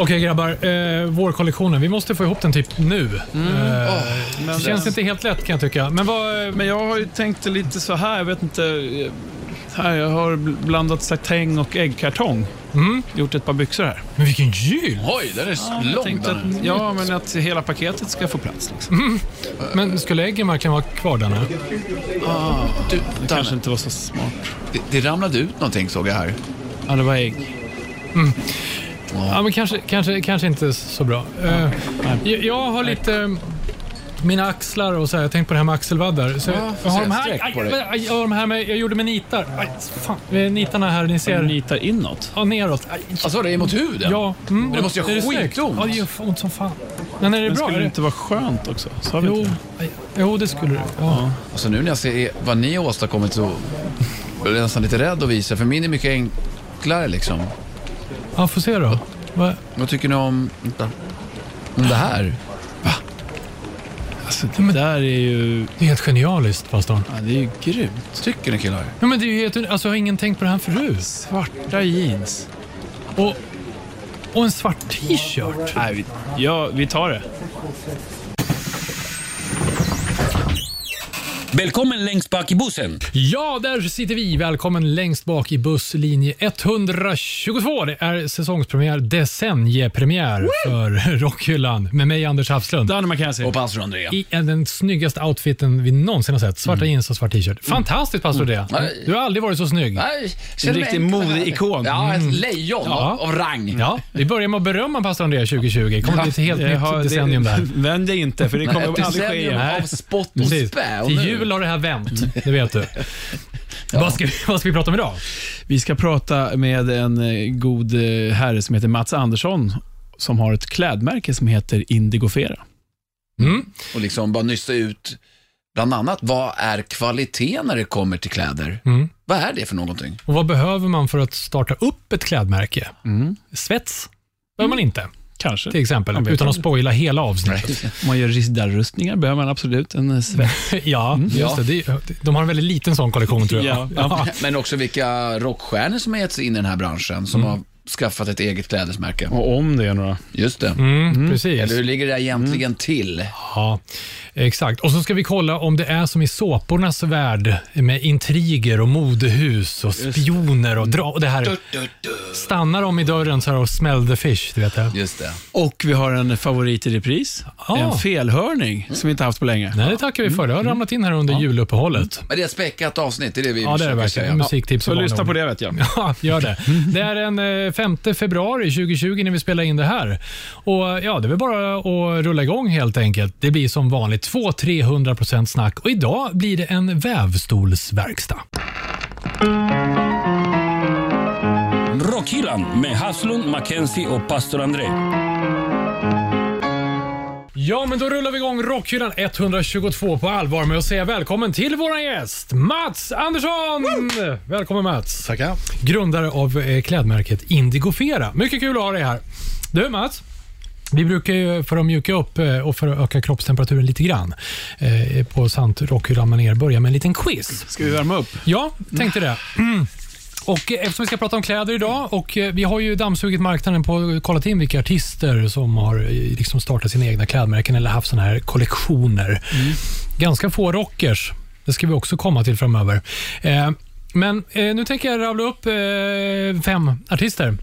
Okej grabbar, eh, vårkollektionen. Vi måste få ihop den typ nu. Eh, Men, känns inte helt lätt kan jag tycka. Men vad... men jag har ju tänkt lite så här, jag vet inte. eh, Här, jag har bl- blandat satäng och äggkartong. Mm. Gjort ett par byxor här. Men vilken gyll! Oj, den är Jag lång tänkte den. att, ja, men att hela paketet ska få plats. Liksom. Men skulle äggen verkligen vara kvar där nu? Du, Det Danne, kanske inte var så smart. det, det ramlade ut någonting såg jag här. Ja, det var ägg. Ja, men kanske, kanske, kanske inte så bra. Eh, jag, jag har lite... Mina axlar och så här, jag tänkte på det här med axelvaddar. Så jag, jag, har de här, aj, aj, aj, jag har de här med, jag gjorde med nitar. Aj, fan. Eh, Nitarna här, ni ser. nitar inåt. Ja, neråt. Aj, Alltså det är mot huden? ja. Mm, Men det måste göra skitont. Ja, det gör ont som fan. Men är det Men bra? skulle det inte vara skönt också? Sa vi Jo, inte det? aj, jo, det skulle det. Ja. Alltså nu när jag ser vad ni har åstadkommit så blir jag nästan lite rädd att visa. För min är mycket enklare liksom. Ja, får se då. Va? Vad tycker ni om, vänta, om det här? Alltså, det där är ju... Det är helt genialiskt, pastorn. Ja, det är ju grymt. Tycker ni killar? Ja, men det är ju helt, alltså, jag har ingen tänkt på det här förut. Svarta jeans. Och, och en svart t-shirt. Nej, vi, ja, vi tar det. Välkommen längst bak i bussen. Ja, där sitter vi. Välkommen längst bak i busslinje 122. Det är säsongspremiär, decenniepremiär för Rockhyllan med mig, Anders Hafslund. Danne McKenzie. Och pastor André. I en- den snyggaste outfiten vi någonsin har sett. Svarta jeans och svart t-shirt. Fantastiskt, pastor det. Nej. Du har aldrig varit så snygg. Nej, En riktig modeikon. Ja, ett lejon Ja. av, av rang. Ja, vi börjar med att berömma pastor André 2020. Det kommer bli ett helt nytt decennium där. Vänd dig inte, för det kommer Ett aldrig ske decennium igen. av spott och Precis. spä. Och Till nu- jul har det här vänt, det vet du. Vad, ska vi, vad ska vi prata om idag? Vi ska prata med en eh, god eh, herre som heter Mats Andersson, som har ett klädmärke som heter Indigofera. Mm. Och liksom bara nysta ut, bland annat, vad är kvalitet när det kommer till kläder? Mm. Vad är det för någonting? Och vad behöver man för att starta upp ett klädmärke? Svets behöver man inte, Kanske. till exempel. Utan att spoila hela avsnittet. Om man gör riddarrustningar behöver man absolut en eh, svett. ja, just Ja. det, det. De har en väldigt liten sån kollektion tror jag. Ja, ja. Men också vilka rockstjärnor som har gett sig in i den här branschen, som har skaffat ett eget klädesmärke. Och om det är några. Just det. Mm, Precis. Eller hur ligger det egentligen till? Ja, exakt. Och så ska vi kolla om det är som i såpornas värld med intriger och modehus och spioner och dra... Och det här, stannar de i dörren så här och smell the fish, du vet det. Just det. Och vi har en favorit i repris. Ah. En felhörning som vi inte haft på länge. Nej, det tackar vi för. Det har ramlat in här under juluppehållet. Men det är ett späckat avsnitt, det är det vi Ja, det är det försöker verkligen. säga. Musiktips Så och lyssna på det vet jag. Ja, gör det. Det är den eh, 5 februari 2020 när vi spelar in det här. Och ja, Det är väl bara att rulla igång helt enkelt. Det blir som vanligt 200-300% snack och idag blir det en vävstolsverkstad. Rockhyllan med Haslund, Mackenzie och pastor André. Ja, men då rullar vi igång Rockhyllan 122 på allvar med att säga välkommen till vår gäst Mats Andersson! Välkommen Mats! Tackar. Grundare av eh, klädmärket Indigofera. Mycket kul att ha dig här. Du Mats, vi brukar ju för att mjuka upp eh, och för att öka kroppstemperaturen lite grann eh, på sant Rockhyllan-manér börja med en liten quiz. Ska vi värma upp? Ja, tänkte det. Mm. Och eh, Eftersom vi ska prata om kläder idag och eh, vi har ju dammsugit marknaden på kollat in vilka artister som har eh, liksom startat sina egna klädmärken eller haft såna här kollektioner. Ganska få rockers. Det ska vi också komma till framöver. Eh, Men eh, nu tänker jag rabbla upp eh, fem artister.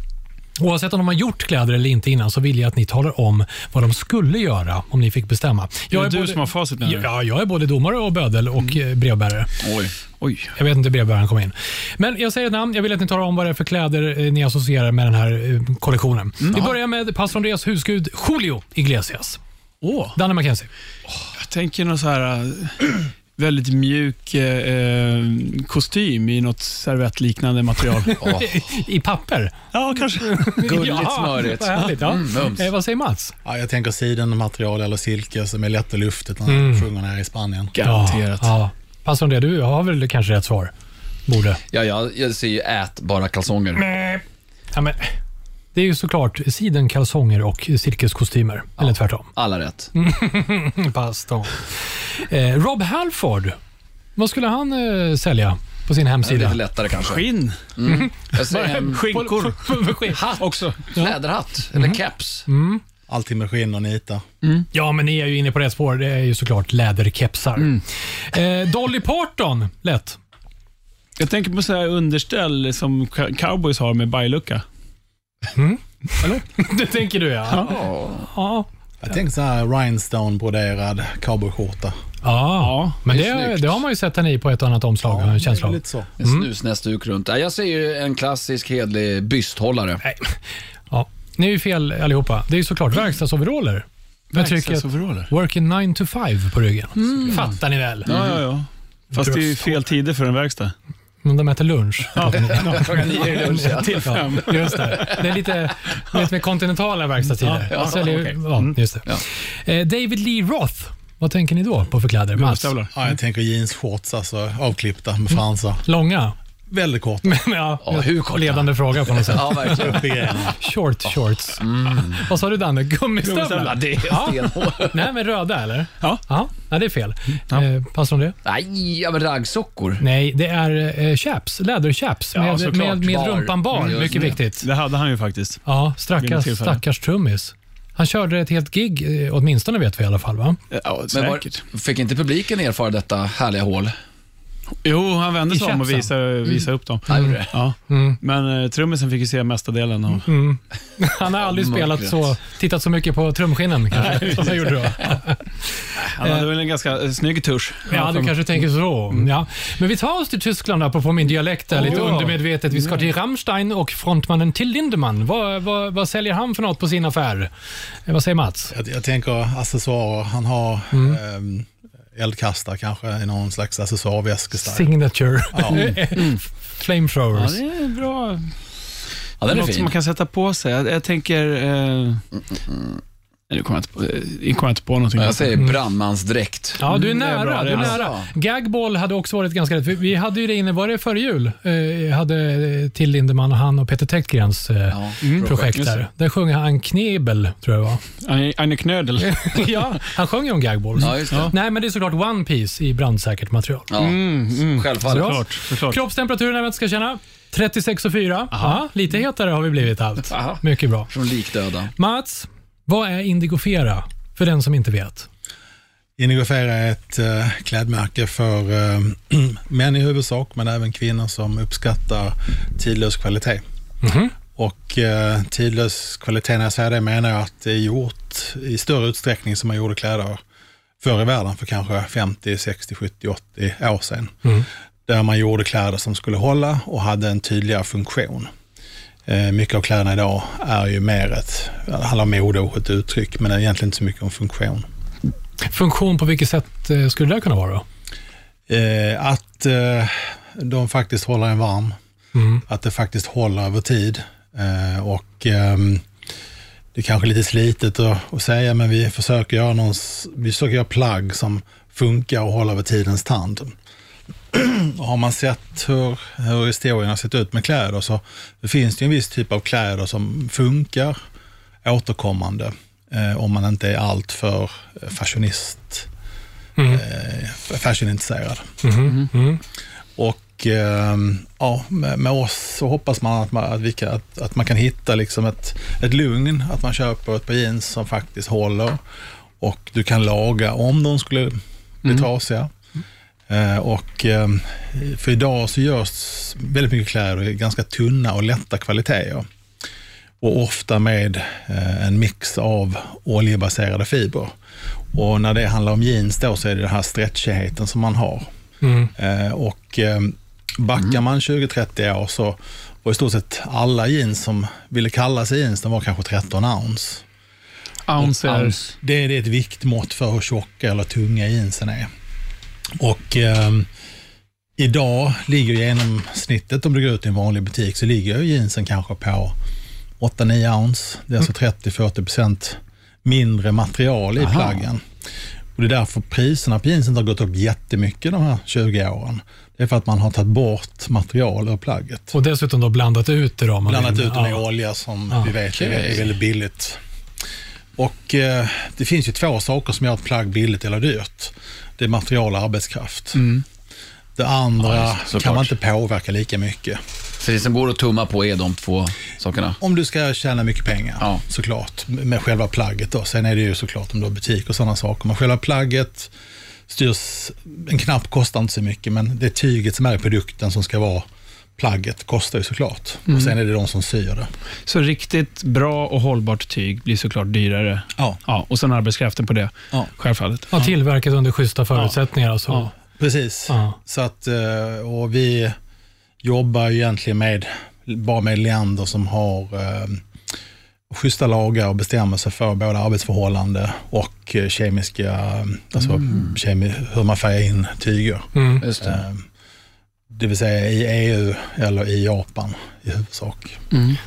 Oavsett om de har gjort kläder eller inte innan så vill jag att ni talar om vad de skulle göra om ni fick bestämma. Jag är du både- som har facit du? Ja, jag är både domare och bödel och mm. brevbärare. Oj. Oj. Jag vet inte brevbäraren kom in. Men jag säger ett namn. Jag vill att ni talar om vad det är för kläder eh, ni associerar med den här eh, kollektionen. Vi börjar med pastor Andreas husgud Julio Iglesias. Åh. Danne Mackenzie. Jag tänker någon så här väldigt mjuk eh, kostym i något servettliknande material. I papper. ja, kanske. Gulligt smörigt. Vad härligt. Ja. Mm, eh, vad säger Mats? Ja, jag tänker sidenmaterial eller silke som är lätt och luftigt när Mm. sjunger här i Spanien. Garanterat. Ja, ja. Pastor Andreas, du har väl kanske rätt svar? Borde. Ja, jag, jag ser ju ätbara kalsonger. Ja, men, det är ju såklart sidenkalsonger och silkeskostymer. Eller tvärtom. Alla rätt. Pastor. Eh, Rob Halford. Vad skulle han eh, sälja? på sin Det är hemsida. lite lättare kanske. Skinn. Jag säger en Skinkor. hatt. Också. Läderhatt. Eller keps. Alltid med skinn och nita. Ja, men ni är ju inne på rätt spår. Det är ju såklart läderkepsar. Eh, Dolly Parton, lätt. Jag tänker på så här underställ som cowboys har med bajlucka. det tänker du ja. Ja. Jag tänker så här rhinestone-broderad cowboyskjorta. Ja, men det det, det har man ju sett henne i på ett och annat omslag. en känsla av. Lite så. En snusnäsduk runt. Ja, Jag ser ju en klassisk hedlig bysthållare. Nej. Ja, ni är ju fel allihopa. Det är ju såklart verkstadsoveraller. Med trycket. Working 9 to 5 på ryggen. Fattar ni väl? Ja, ja, ja. Fast det är ju fel tider för en verkstad. Men de äter lunch. Klockan nio i lunch, ja. Till fem. Just det. Det är lite vet, med kontinentala verkstadstider. Ja, säljer- okej. ja, just det. Eh, David Lee Roth. Vad tänker ni då på för kläder? Mats? Ja, jag tänker jeansshorts, alltså avklippta med fransar. Långa? Väldigt kort. Men, ja, Ja, hur ledande fråga på något sätt. Ja, verkligen. Short shorts. Vad sa du Danne? Gummistövlar? Ja, det är stenhårt. Nej, men röda eller? Ja. Ja, nej, det är fel. Eh, passar om det? Nej, ja, men raggsockor. Nej, det är eh, chaps, läderchaps Ja, med, såklart. med, med Bar. rumpan bar. Mm, just Mycket det. viktigt. Det hade han ju faktiskt. Ja, Vid något stackars, tillfälle. stackars trummis. Han körde ett helt gig, eh, åtminstone vet vi i alla fall. Va? Ja, Men säkert. var, fick inte publiken erfara detta härliga hål? Jo, han vände sig om och visade, visade upp dem. Ja, gjorde det. Mm. Men eh, trummisen fick ju se mesta delen av... Han har aldrig spelat så, tittat så mycket på trumskinnen kanske, som han gjorde då. Han hade väl en ganska eh, snygg tusch. Ja, du kanske tänker så. Ja. Men vi tar oss till Tyskland, apropå min dialekt, där, lite undermedvetet. Vi ska till Rammstein och frontmannen till Lindemann. Vad, vad, vad säljer han för något på sin affär? Eh, Vad säger Mats? Jag, jag tänker accessoarer. Han har ehm, eldkastare kanske i någon slags accessoarväskestil. Signature. Ja. Ja, Flamethrowers. det är bra. Ja, den är Något som fin. man kan sätta på sig. Jag, jag tänker... Eh, nej, nu kommer jag inte på, eh, kommer jag inte på någonting. Ja, Jag säger brandmansdräkt. Ja, du är Mm, är nära. bra, du är är nära. bra. Gagball hade också varit ganska rätt. Vi- Vi hade ju det inne, var det före jul? Eh, hade eh, till Lindemann och han och Peter Täckgrens eh, Ja, projekt just där. det. Där sjöng han Knebel, tror jag det var. Aine Knödel. ja, han sjöng ju om Gagballs. Ja, det. Nej, men det är såklart One Piece i brandsäkert material. Ja, Mm, självfallet. Bra. Såklart, såklart. Kroppstemperaturen jag ska känna. 36 och 4. Ja, lite hetare har vi blivit allt. Aha. Mycket bra. Från likdöda. Mats, vad är Indigofera? För den som inte vet. Indigofera är ett eh, klädmärke för eh, män i huvudsak, men även kvinnor som uppskattar tidlös kvalitet. Mhm. Och eh, tidlös kvalitet, när jag säger det menar jag att det är gjort i större utsträckning som man gjorde kläder förr i världen för kanske 50, 60, 70, 80 år sedan. Mm. Där man gjorde kläder som skulle hålla och hade en tydligare funktion. Eh, mycket av kläderna idag är ju mer ett, handlar om mode och ett uttryck, men egentligen inte så mycket om funktion. Funktion på vilket sätt eh, skulle det kunna vara? Eh, att eh, de faktiskt håller en varm. Mm. Att det faktiskt håller över tid. Eh, och ehm, Det är kanske lite slitet att, att säga, men vi försöker, göra någon, vi försöker göra plagg som funkar och håller över tidens tand. Har man sett hur, hur historien har sett ut med kläder så det finns det en viss typ av kläder som funkar återkommande eh, om man inte är allt för fashionist, Mm. eh, fashionintresserad. Mhm. Mm. Och eh, ja, med, med oss så hoppas man att man, att vi kan, att, att man kan hitta liksom ett, ett lugn, att man köper ett par jeans som faktiskt håller och du kan laga om de skulle bli trasiga. Eh, och, eh, för idag så görs väldigt mycket kläder i ganska tunna och lätta kvaliteter. Och ofta med eh, en mix av oljebaserade fibrer. Och när det handlar om jeans då så är det den här stretchigheten som man har. Mm. Eh, och eh, backar man 20-30 år så var i stort sett alla jeans som ville kalla sig jeans, de var kanske 13 ounce. Ounce. Ounce. Det är det är ett viktmått för hur tjocka eller tunga jeansen är. Och eh, idag ligger genomsnittet, om du går ut i en vanlig butik, så ligger ju jeansen kanske på 8-9 ounce. Det är alltså 30-40% mindre material i Aha. plaggen. Och det är därför priserna på jeansen har gått upp jättemycket de här 20 åren. Det är för att man har tagit bort material ur plagget. Och dessutom då blandat ut det då. Blandat vill. ut det med Ja. olja som Ja, vi vet okej. är väldigt billigt. Och eh, det finns ju två saker som gör ett plagg billigt eller dyrt. Det är material och arbetskraft. Mm. Det andra Ja, just kan man inte påverka lika mycket. Så det som går att tumma på är de två sakerna. Om du ska tjäna mycket pengar, Ja. såklart, med själva plagget. Då. Sen är det ju såklart om du har butik och sådana saker. Men själva plagget styrs, en knapp kostar inte så mycket, men det tyget som är produkten som ska vara plagget kostar ju såklart. Mm. Och sen är det de som syr det. Så riktigt bra och hållbart tyg blir såklart dyrare. Ja, Ja, och sen arbetskraften på det, Ja. självfallet. Ja, tillverkat under schyssta förutsättningar. Alltså. Ja. precis. Ja. Så att, eh, och vi jobbar ju egentligen med, bara med länder som har eh, schyssta lagar och bestämmelser för både arbetsförhållande och eh, kemiska, alltså kemi, hur man färgar in tyger. Mm. Det vill säga i EU eller i Japan i huvudsak.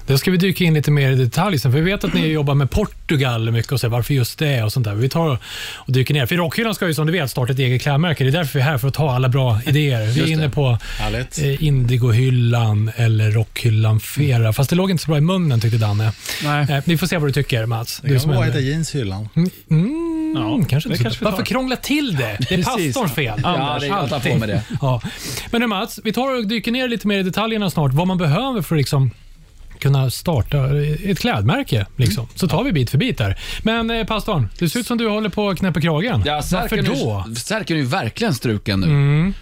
Det ska vi dyka in lite mer i detalj sen, för vi vet att ni jobbar med Portugal mycket och så, varför just det och sånt där. Vi tar och dyker ner. För Rockhyllan ska ju som du vet starta ett eget klädmärke. Det är därför vi är här, för att ta alla bra idéer. Vi är inne på Härligt. eh, Indigohyllan eller Rockhyllan Fera, fast det låg inte så bra i munnen tyckte Danne. Nej. Eh, vi får se vad du tycker Mats. Det Du kan ändå- heta jeanshyllan. Mm, Ja, kanske det inte. kanske. Varför krångla till det? Det är pastorns fel. Ja, det är jag på mig det. Ja. Men nu Mats, vi tar och dyker ner lite mer i detaljerna snart. Vad man behöver för att liksom kunna starta ett klädmärke. Liksom. Så tar vi bit för bit där. Men eh, pastorn, det ser ut som du håller på att knäppa kragen. Ja, Varför då? Är, särken är ju verkligen struken nu.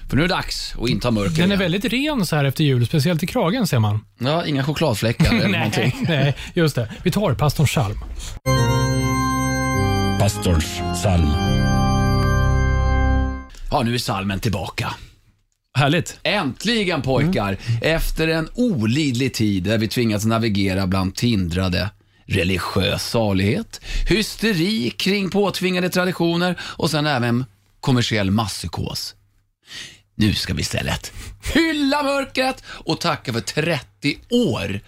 För nu är det dags att inta mörker Den är igen. väldigt ren så här efter jul, speciellt i kragen ser man. Ja, inga chokladfläckar eller någonting. Nej, nej, just det. Vi tar pastorns psalm. Pastorns psalm. Ja, nu är salmen tillbaka. Härligt. Äntligen pojkar! Efter en olidlig tid där vi tvingats navigera bland tindrade religiös salighet, hysteri kring påtvingade traditioner och sen även kommersiell masspsykos. Nu ska vi istället hylla mörkret och tacka för 30 år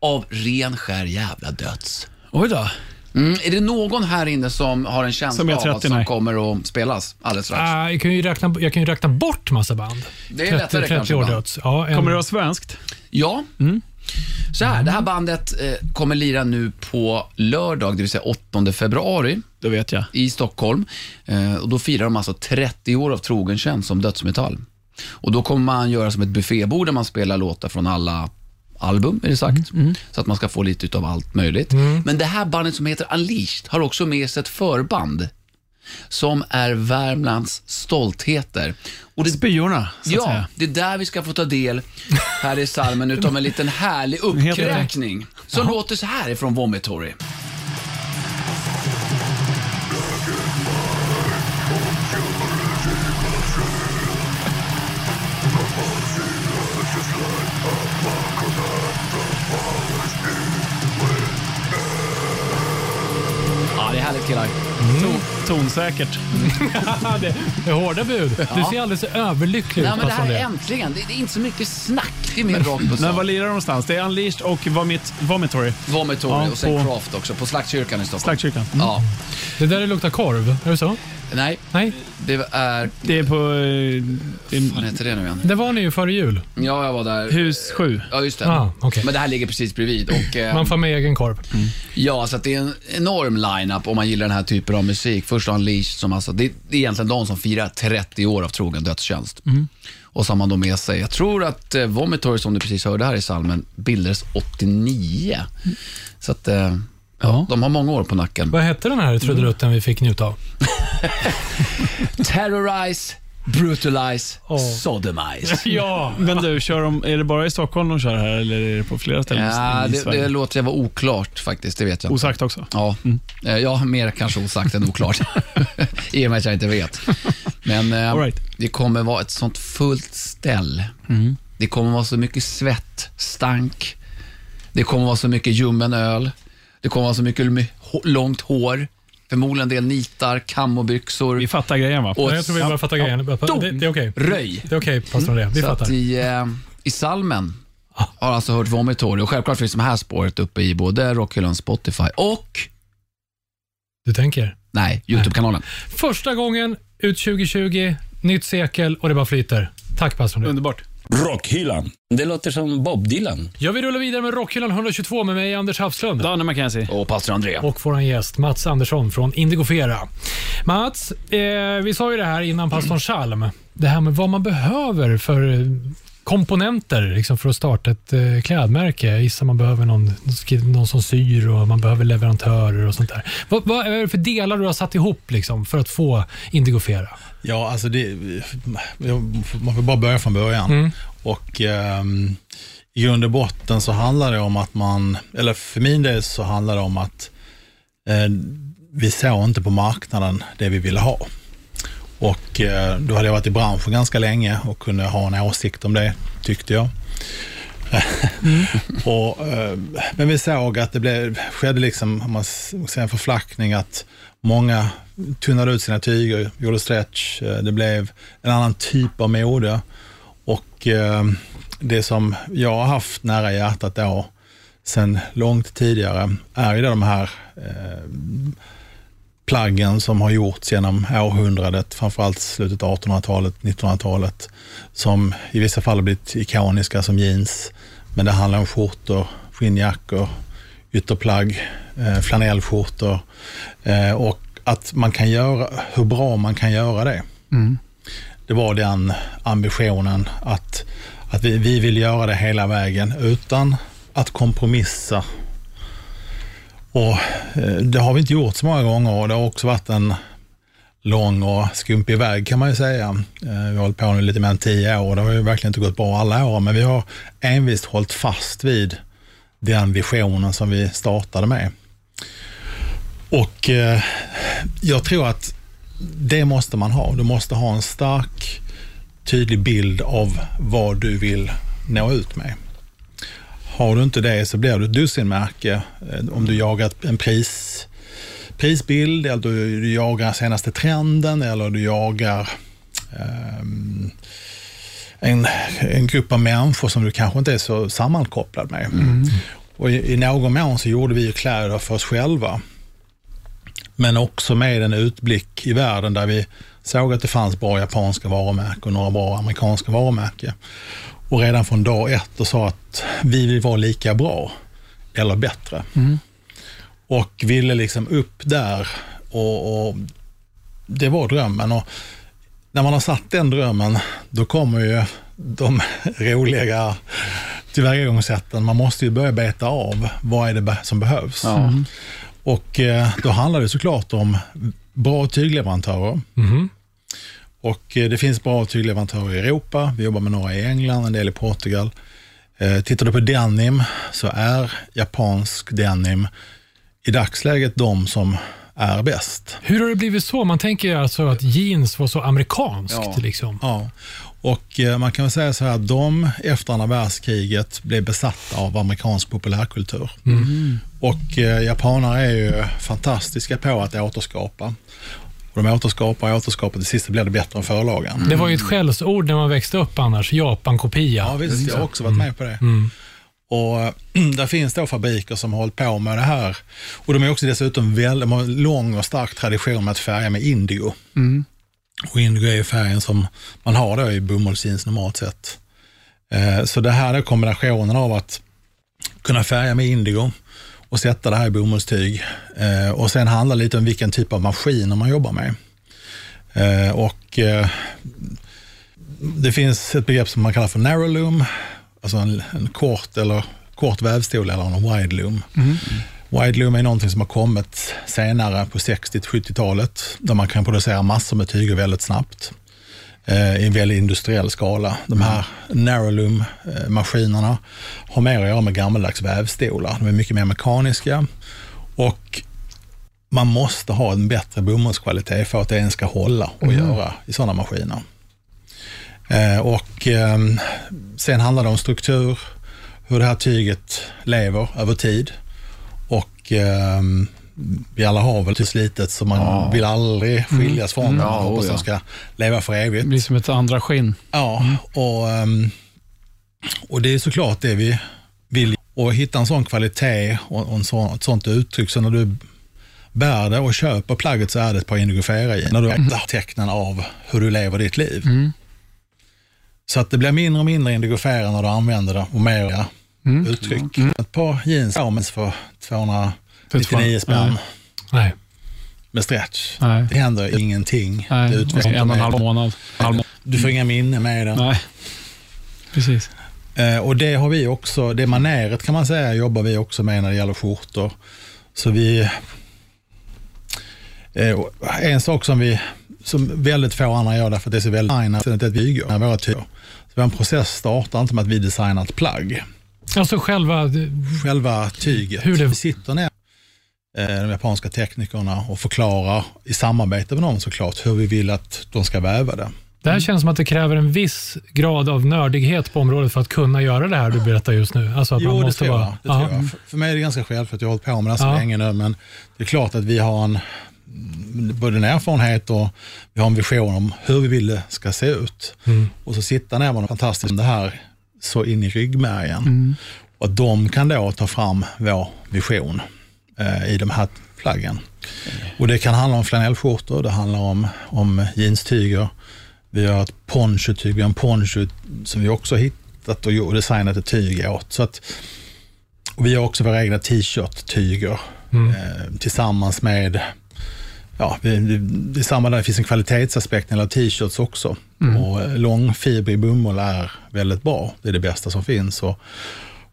av ren skär jävla döds. Oj då. Mm, är det någon här inne som har en Som känsla är av 30, vad som nej. kommer att spelas alldeles strax? Ah, jag, kan ju räkna, jag kan ju räkna bort massa band. Det är lättare 30 kanske år ibland. döds. Ja, en, Kommer det vara svenskt? Ja. Så här, det här bandet eh, kommer lira nu på lördag, det vill säga 8 februari Det vet jag. i Stockholm. Eh, och då firar de alltså 30 år av trogen tjänst som dödsmetall. Och då kommer man göra som ett buffébord där man spelar låtar från alla album, är det sagt. Så att man ska få lite utav allt möjligt. Men det här bandet som heter Unleashed har också med sig ett förband som är Värmlands stoltheter. Och det Spyorna, så att Ja, säga. det är där vi ska få ta del här i salmen utav en liten härlig uppräkning. Som låter så här ifrån Vomitory. Tonsäkert. det, det är hårda bud. Du ser alldeles överlycklig Nej, ut men det här är det. äntligen. Det, det är inte så mycket snack. Det är mer rakt på Men var lirar de någonstans? Det är Unleashed och Vomit, Vomitory. Vomitory Ja, och sen på- Craft också på Slaktkyrkan i Stockholm. Slaktkyrkan. Mm. Ja. Det där luktar korv. Är det så? Nej, Nej, det är... Det är på eh, Vad heter det nu igen? det var ni ju före jul. Ja, jag var där. hus 7. Ja, just det. Ah, okej. Men det här ligger precis bredvid. Och, eh, Man får med egen korv. Ja, så det är en enorm line-up om man gillar den här typen av musik. Först Unleashed som alltså, det, är egentligen de som firar 30 år av trogen dödstjänst. Och så har man då med sig, jag tror att eh, Vomitory som du precis hörde här i salmen bildades 89. Så att eh, ja. Ja. de har många år på nacken. Vad hette den här trudelutten vi fick njuta av? Terrorize, brutalize, Åh. sodomize. Ja. Men du, kör de, är det bara i Stockholm de kör här eller är det på flera ställen Ja, i det, Sverige? det låter jag vara oklart faktiskt, det vet jag. Osagt också. Ja, Eh, ja mer kanske osagt än oklart. I och med att jag inte vet. Men eh, All right. det kommer vara ett sånt fullt ställ. Det kommer vara så mycket svett, stank. Det kommer vara så mycket ljummen öl. Det kommer vara så mycket långt hår. Förmodligen en del nitar, kammobyxor Vi fattar grejen va? och Jag tror vi bara fattar grejen. Det, det är okej. röj. Det är okej, pastorn det. Vi Så att fattar. i, eh, i salmen har alltså hört Vomitory och självklart finns de här spåret uppe i både Rockhyllan, Spotify och, Du tänker? nej, YouTube-kanalen. Första gången ut 2020, nytt sekel och det bara flyter. Tack pastorn. Underbart. Rockhyllan. Det låter som Bob Dylan. Ja, vi rullar vidare med Rockhyllan 122 med mig, Anders Hafslund. Danne McKenzie. Och pastor André. och vår gäst Mats Andersson från Indigofera. Mats, eh, vi sa ju det här innan pastorn Chalm. Det här med vad man behöver för eh, komponenter liksom för att starta ett eh, klädmärke. Jag gissar man behöver någon, någon som syr och man behöver leverantörer och sånt där. Vad, vad är det för delar du har satt ihop liksom, för att få Indigofera? Ja, alltså det, man får bara börja från början. Mm. Och ehm, i grund och botten så handlar det om att man, eller för min del så handlar det om att eh, vi såg inte på marknaden det vi ville ha. Och eh, då hade jag varit i branschen ganska länge och kunde ha en åsikt om det, tyckte jag. och, eh, men vi såg att det blev, skedde liksom, om man säger en förflackning, att många tunnade ut sina tyger, gjorde stretch. Eh, det blev en annan typ av mode. Och eh, det som jag har haft nära hjärtat då, sen långt tidigare, är ju de här eh, plaggen som har gjorts genom århundradet, framförallt slutet av 1800-talet, 1900-talet, som i vissa fall har blivit ikoniska som jeans. Men det handlar om skjortor, skinnjackor, ytterplagg, eh, flanellskjortor eh, och att man kan göra, hur bra man kan göra det. Det var den ambitionen att, att vi, vi vill göra det hela vägen utan att kompromissa och eh, det har vi inte gjort så många gånger och det har också varit en lång och skumpig väg kan man ju säga. Eh, Vi har hållit på nu lite mer än tio år och det har ju verkligen inte gått bra alla år, men vi har envist hållit fast vid den visionen som vi startade med. Och eh, jag tror att det måste man ha. Du måste ha en stark, tydlig bild av vad du vill nå ut med. Har du inte det så blir du ett dussinmärke eh, om du jagar en pris, prisbild eller du, jagar senaste trenden eller du jagar ehm, en, en grupp av människor som du kanske inte är så sammankopplad med. Och i, I någon mån så gjorde vi ju kläder för oss själva. Men också med en utblick i världen där vi såg att det fanns bra japanska varumärken och några bra amerikanska varumärken. Och redan från dag ett och sa att vi vill vara lika bra eller bättre. Och ville liksom upp där och, och det var drömmen. Och när man har satt den drömmen, då kommer ju de roliga tillvägagångssätten. Man måste ju börja beta av vad är det som behövs. Och eh, då handlar det såklart om bra tygleverantörer. Mhm. Och eh, det finns bra tygleverantörer i Europa. Vi jobbar med några i England, en del i Portugal. Eh, Tittar du på denim så är japansk denim i dagsläget de som är bäst. Hur har det blivit så? Man tänker alltså att jeans var så amerikanskt. Ja. Liksom. Ja. Och eh, man kan väl säga så här att de efter andra världskriget blev besatta av amerikansk populärkultur. Och eh, japaner är ju fantastiska på att återskapa. Och de återskapar och återskapar, till sist blir det bättre än förlagan. Det var ju ett skällsord när man växte upp annars. Japan-kopia. Ja, visst. Jag har också varit med på det. Och eh, där finns då fabriker som har hållit på med det här. Och de är också dessutom väldigt, de har en lång och stark tradition med att färga med indigo. Och indigo är färgen som man har då i bomullsjeans normalt sett. Eh, så det här är kombinationen av att kunna färga med indigo och sätta det här i bomullstyg. Eh, och sen handlar det lite om vilken typ av maskiner man jobbar med. Eh, och det finns ett begrepp som man kallar för narrow loom, alltså en, en kort eller kort vävstol eller en wide loom. Mm. Wide loom är någonting som har kommit senare på 60-70-talet där man kan producera massor med tyger väldigt snabbt eh, i en väldigt industriell skala. De här narrow loom eh, har mer att göra med gammaldags vävstolar. De är mycket mer mekaniska och man måste ha en bättre bomullskvalitet för att det ens ska hålla och göra i sådana maskiner. Eh, och ehm, sen handlar det om struktur, hur det här tyget lever över tid. Och ehm, vi alla har väl till slitet så man vill aldrig skiljas från det. Ja, Man hoppas oh ja. de ska leva för evigt. Det blir som ett andra skinn. Ja, och, ehm, och det är såklart det vi vill. Och hitta en sån kvalitet och, en sån, ett sånt uttryck. Så när du bär det och köper plagget så är det ett par indigofera i. När du vet tecknen av hur du lever ditt liv. Så att det blir mindre och mindre indigoferande när du använder det och mer Mm. uttryck. Ett par jeans Hermes för 299 spänn Nej. Nej. med stretch. Nej. Det händer ingenting. Nej, det och utvecklas en och en halv månad. Du får inga minnen med det. Nej, precis. Eh, och det har vi också, det maneret kan man säga jobbar vi också med när det gäller skjortor. Så vi, eh, en sak som vi, som väldigt få andra gör därför att det är så väldigt designat, det är att vi bygger våra tyger. Så vår process startar inte med att vi designar ett plagg. Alltså själva... Själva tyget. Hur det- Vi sitter ner eh, de japanska teknikerna och förklarar i samarbete med dem såklart hur vi vill att de ska väva det. Det här känns som att det kräver en viss grad av nördighet på området för att kunna göra det här du berättar just nu. Alltså att Jo, man det, måste tror vara... jag, det Ja. tror jag. För, för mig är det ganska självklart, jag har hållit på med det så Ja. länge nu, men det är klart att vi har en, både en erfarenhet och vi har en vision om hur vi vill det ska se ut. Mm. Och så sitta ner med något fantastiskt som det här så in i ryggmärgen. Och att de kan då ta fram vår vision eh, i de här plaggen. Och det kan handla om flanellskjortor, det handlar om, om jeanstyger. Vi har ett ponchotyg, vi har en poncho som vi också hittat och designat ett tyg åt. Så att, och vi har också våra egna t-shirt-tyger eh, tillsammans med Ja, är samma där, det finns en kvalitetsaspekt när det gäller t-shirts också. Och eh, långfibrig bomull är väldigt bra. Det är det bästa som finns. Och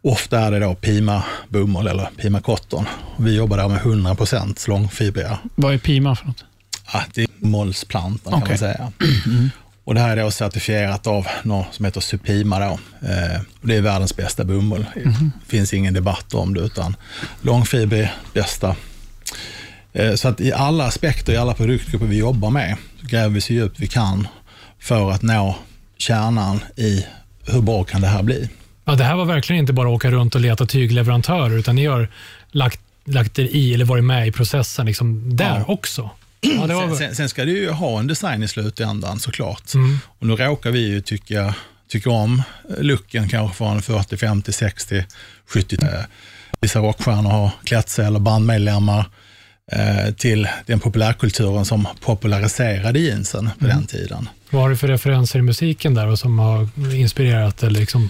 ofta är det då Pima bomull eller Pima cotton. Vi jobbar där med 100% långfibriga. Vad är Pima för något? Ja, det är bomullsplantan kan Okej. man säga. Och det här är då certifierat av något som heter Supima. Då. Eh, och det är världens bästa bomull. Det finns ingen debatt om det, utan långfibrig, bästa. Eh, så att i alla aspekter, i alla produktgrupper vi jobbar med, så gräver vi så djupt vi kan för att nå kärnan i hur bra kan det här bli. Ja, det här var verkligen inte bara att åka runt och leta tygleverantörer, utan ni har lagt, lagt er i, eller varit med i processen liksom där Ja. också. Ja, var, Sen, sen, sen ska det ju ha en design i slutändan såklart. Mm. Och nu råkar vi ju tycka, tycka om looken kanske från 40, 50, 60, 70. Eh, Vissa rockstjärnor har klätt sig eller bandmedlemmar till den populärkulturen som populariserade jeansen på Mm. den tiden. vad har du för referenser i musiken där och som har inspirerat eller liksom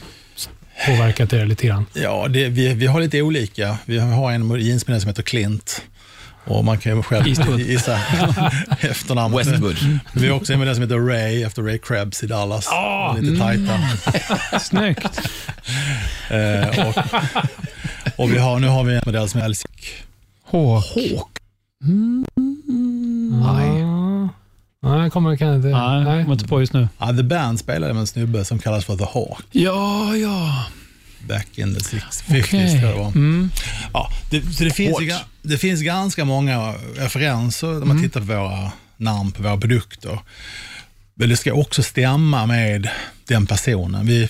påverkat er lite grann? Ja, det, vi, vi har lite olika. Vi har en jeansmodell som heter Clint. Och man kan ju själv Eastwood. gissa efternamnet. Westwood. Vi har också en modell som heter Ray, efter Ray Krebs i Dallas. Ah! Lite tajta. Snyggt. Eh, och, och vi har, nu har vi en modell som är LC. Hawk. Nej. Nej, jag kommer kan inte... Nej, Nej. kommer inte på just nu. Ja, The Band spelade med en snubbe som kallas för The Hawk. Ja, ja. Back in the 60s, 50s Okej. tror jag det var. Mm. Ja, det, så det finns, ju, det finns ganska många referenser när man tittar på våra namn på våra produkter. Men det ska också stämma med den personen. Vi,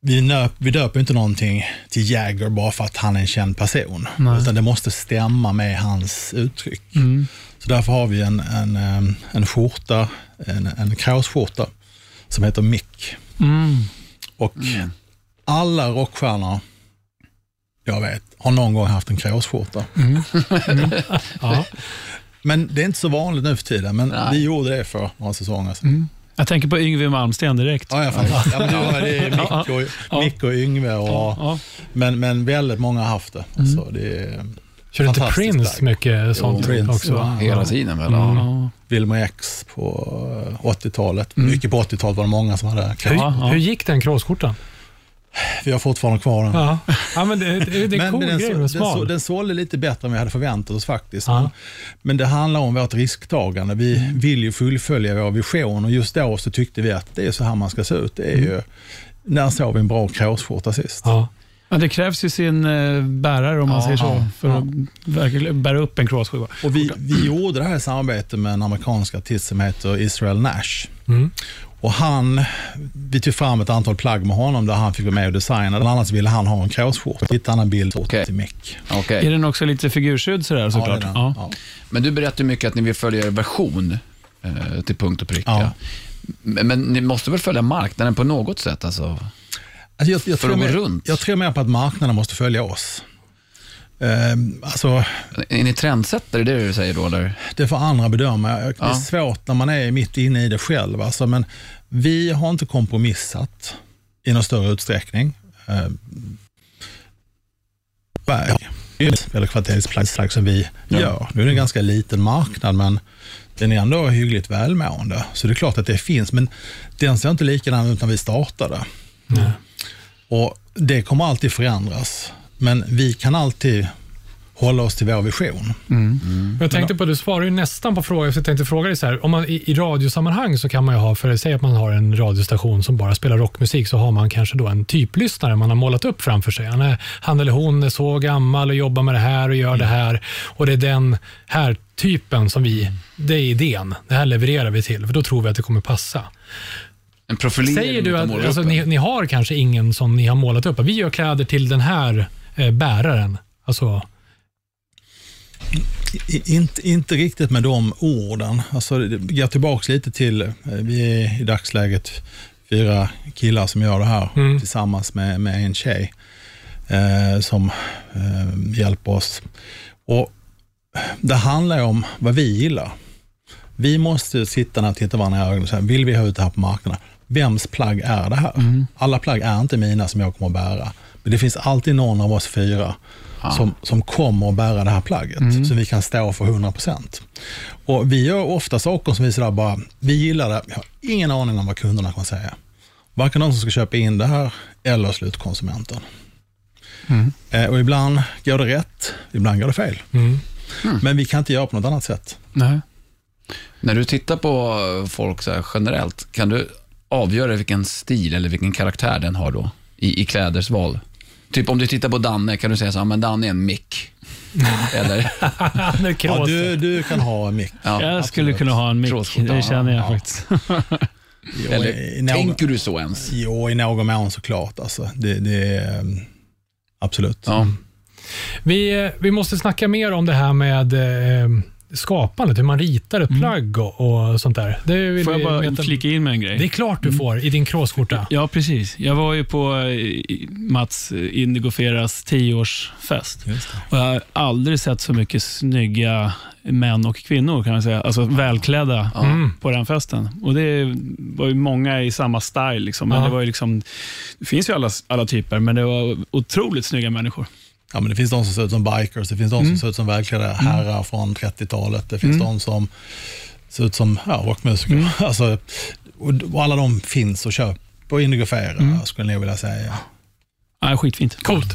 vi, nöp, vi döper inte någonting till Jagger bara för att han är en känd person. Nej. Utan det måste stämma med hans uttryck. Mm. Så därför har vi en, en, en skjorta, en, en kråsskjorta som heter Mick. Mm. Och alla rockstjärnor jag vet har någon gång haft en kråsskjorta. Ja. Men det är inte så vanligt nu för tiden, men Nej. vi gjorde det för några säsonger sedan. Jag tänker på Yngwie Malmsteen direkt. Ja, jag fattar. Ja, men det, är Mick och, Ja. Mick och Yngve, och, Ja. men, men väldigt många har haft det. Alltså, det är Kör inte Prince plagg. mycket sånt Prince, också? ja. Hela tiden väl? Ja. Ja. Wilmer X på eh, 80-talet. Mycket på 80-talet var det många som hade Hur, Ja, ja. hur gick den kråsskjortan? Vi har fortfarande kvar den. Ja. ja, men det, det, det är en cool den, grej, den, så, smal. den sålde lite bättre än vi hade förväntat oss faktiskt. Ja. Men, men det handlar om vårt risktagande. Vi Mm. vill ju fullfölja vår vision och just då så tyckte vi att det är så här man ska se ut. Det är ju, när såg vi en bra kråsskjorta sist? Mm. Ja. Ja, det krävs ju sin eh, bärare, om man Ja, säger så, för ja. att verkligen bära upp en kråsskiva. Och vi, vi gjorde det här i samarbete med en amerikansk artist som heter Israel Nash. Mm. Och han, vi tog fram ett antal plagg med honom där han fick vara med och designa. Bland annat ville han ha en kråsskjorta. Hittade en bild Okej. till Mick. Okej. Är den också lite figurskydd sådär såklart? den. Ja. Ja. Men du berättar ju mycket att ni vill följa er version eh, till punkt och pricka. Ja. Men, men ni måste väl följa marknaden på något sätt? Alltså. Alltså jag, jag, För tror att gå mer, runt. jag tror mer på att marknaden måste följa oss. Ehm, alltså, Är ni trendsättare, det är det du säger då? Eller? det får andra bedöma. Det är Ja. svårt när man är mitt inne i det själv. Alltså, men Vi har inte kompromissat i någon större utsträckning. Eh, Berg, eller kvalitetsplagg som vi gör. Nu är det en ganska liten marknad, men den är ändå hyggligt välmående. Så det är klart att det finns, men den ser inte likadan ut när vi startade. Och Det kommer alltid förändras, men vi kan alltid hålla oss till vår vision. Jag tänkte på, du svarar ju nästan på frågan, så jag tänkte fråga dig så här, om man i, i radiosammanhang så kan man ju ha, för säg att man har en radiostation som bara spelar rockmusik, så har man kanske då en typlyssnare man har målat upp framför sig. Han, är, han eller hon är så gammal och jobbar med det här och gör det här och det är den här typen som vi, det är idén, det här levererar vi till, för då tror vi att det kommer passa. En profilering Säger du att alltså, ni, ni har kanske ingen som ni har målat upp, vi gör kläder till den här bäraren, alltså inte, inte riktigt med de orden. Alltså, det går tillbaka lite till, eh, vi är i dagsläget fyra killar som gör det här Mm. tillsammans med, med en tjej eh, som eh, hjälper oss. Och Det handlar ju om vad vi gillar. Vi måste sitta ner och titta varandra i ögonen och säga, vill vi ha ut det här på marknaden? Vems plagg är det här? Alla plagg är inte mina som jag kommer att bära. Men det finns alltid någon av oss fyra som, som kommer att bära det här plagget, så vi kan stå för 100%. Och vi gör ofta saker som vi sådär bara, vi gillar det, vi har ingen aning om vad kunderna kommer säga. Varken de som ska köpa in det här eller slutkonsumenten. Eh, och ibland går det rätt, ibland går det fel. mm. Men vi kan inte göra på något annat sätt. Nej. När du tittar på folk så här generellt, kan du avgöra vilken stil eller vilken karaktär den har då i, i kläders val? Typ om du tittar på Danne, kan du säga så här, men Danne är en mick. Eller? Han är Ja, du, du kan ha en mick. Ja. Jag skulle kunna ha en mick, Trådskjorta, det känner jag ja. faktiskt. Jo, Eller i någon, tänker du så ens? jo, i någon mån såklart. Alltså. Det, det är, mm, absolut. Ja. Vi, eh, vi måste snacka mer om det här med eh, skapandet, hur man ritar ett plagg och, och sånt där. Det Mm. Får jag bara veta- flika in med en grej? Det är klart du får i din kråsskjorta. Ja, precis. Jag var ju på eh, Mats Indigo Feras tioårsfest. Och jag har aldrig sett så mycket snygga män och kvinnor, kan man säga. Alltså välklädda Mm. på den festen. Och Det var ju många i samma style. Liksom. Men Ja. det, var ju liksom, det finns ju alla, alla typer, men det var otroligt snygga människor. Ja, men det finns de som ser ut som bikers, det finns de som ser ut som välklädda herrar från 30-talet, det finns de som ser ut som ja, rockmusiker. Alltså, och, och alla de finns och köper på Indigo Fair, skulle jag vilja säga. Ja, skitfint. Coolt.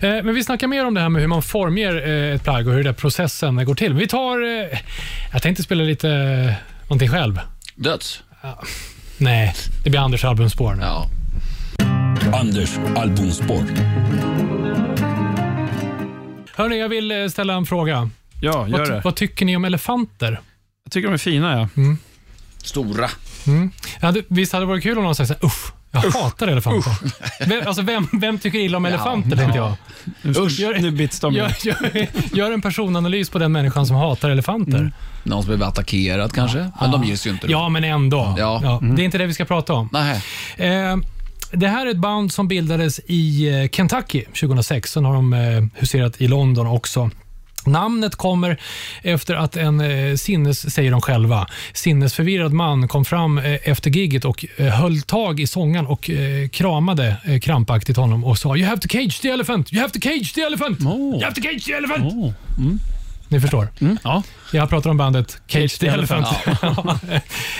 Eh, men vi snackar mer om det här med hur man formger eh, ett plagg och hur den processen går till. Vi tar... Eh, jag tänkte spela lite eh, någonting själv. Döds? Nej, det blir Anders albumspår nu. Ja. Anders albumspår. Hörni, jag vill eh, ställa en fråga. Ja, gör Vad, det. vad tycker ni om elefanter? Jag tycker de är fina. Ja. Stora. Ja, det, visst hade det varit kul om någon sa usch, jag hatar elefanter. Vem, alltså, vem, vem tycker illa om elefanter, tänkte jag. Usch, Gör- nu bits de. Gör, gör, gör en personanalys på den människan som hatar elefanter. Någon som blev attackerad kanske, men de ges ju inte. då. Ja, men ändå. Ja. Det är inte det vi ska prata om. Nej. Eh, det här är ett band som bildades i eh, Kentucky 2006. Sen har de eh, huserat i London också. Namnet kommer efter att en eh, sinnes, säger de själva, sinnesförvirrad man kom fram efter gigget och höll tag i sången och kramade krampaktigt honom och sa “You have to cage the elephant! You have to cage the elephant! Oh. You have to cage the elephant!” Oh. Ni förstår. Ja. Jag pratar om bandet Cage the Elephant.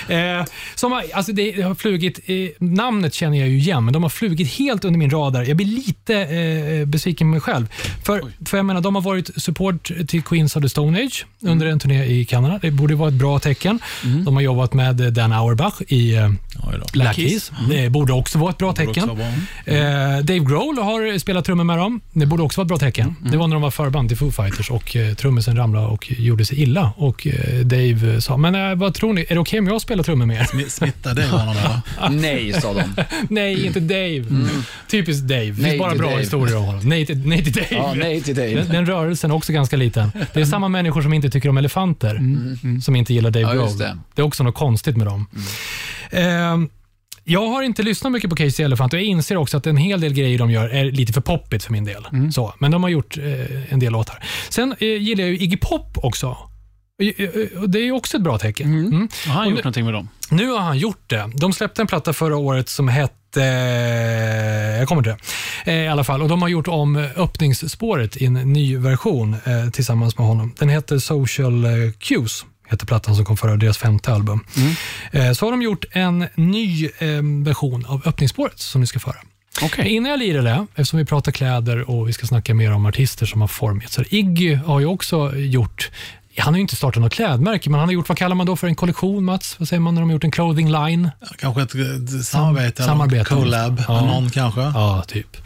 eh, som har, alltså det har flugit, eh, namnet känner jag ju igen, men de har flugit helt under min radar. Jag blir lite eh, besviken på mig själv. För, för jag menar, de har varit support till Queens of the Stone Age under en turné i Kanada. Det borde vara ett bra tecken. De har jobbat med Dan Auerbach i eh, Black Keys. Det borde också vara ett bra tecken. vara. Eh, Dave Grohl har spelat trummor med dem. Det borde också vara ett bra tecken. Det var när de var förband till Foo Fighters och eh, trummisen ramlade och gjorde sig illa. Och eh, Dave sa, men eh, vad tror ni, är det okej om jag spelar trummor med er? Smi- Smittar det honom? eller? Nej, sa de. nej, inte Dave. Typiskt Dave. Det finns Nej bara bra Dave. historier om honom. Nej till, nej till Dave. Ja, nej till dig. Den, den rörelsen är också ganska liten. Det är samma människor som inte tycker om elefanter, som inte gillar Dave Ja, Grohl. det. Det är också något konstigt med dem. Ehm, jag har inte lyssnat mycket på Casey Elephant och jag inser också att en hel del grejer de gör är lite för poppigt för min del. Så, men de har gjort eh, en del låtar. Sen eh, gillar jag ju Iggy Pop också. Och Det är också ett bra tecken. Mm. Har han gjort nu- någonting med dem? Nu har han gjort det. De släppte en platta förra året som hette... Jag kommer till det. Eh, I alla fall. Och De har gjort om öppningsspåret i en ny version eh, tillsammans med honom. Den heter Social eh, Cues, heter plattan som kom före deras femte album. Eh, så har de gjort en ny eh, version av öppningsspåret som ni ska föra. Okej. Innan jag lirar det, eftersom vi pratar kläder och vi ska snacka mer om artister som har formgett, så Iggy har ju också gjort han har ju inte startat något klädmärke, men han har gjort, vad kallar man då för en kollektion, Mats? Vad säger man när de har gjort en clothing line? Kanske ett, ett samarbete, samarbete. collab, Ja. någon kanske. Ja, typ.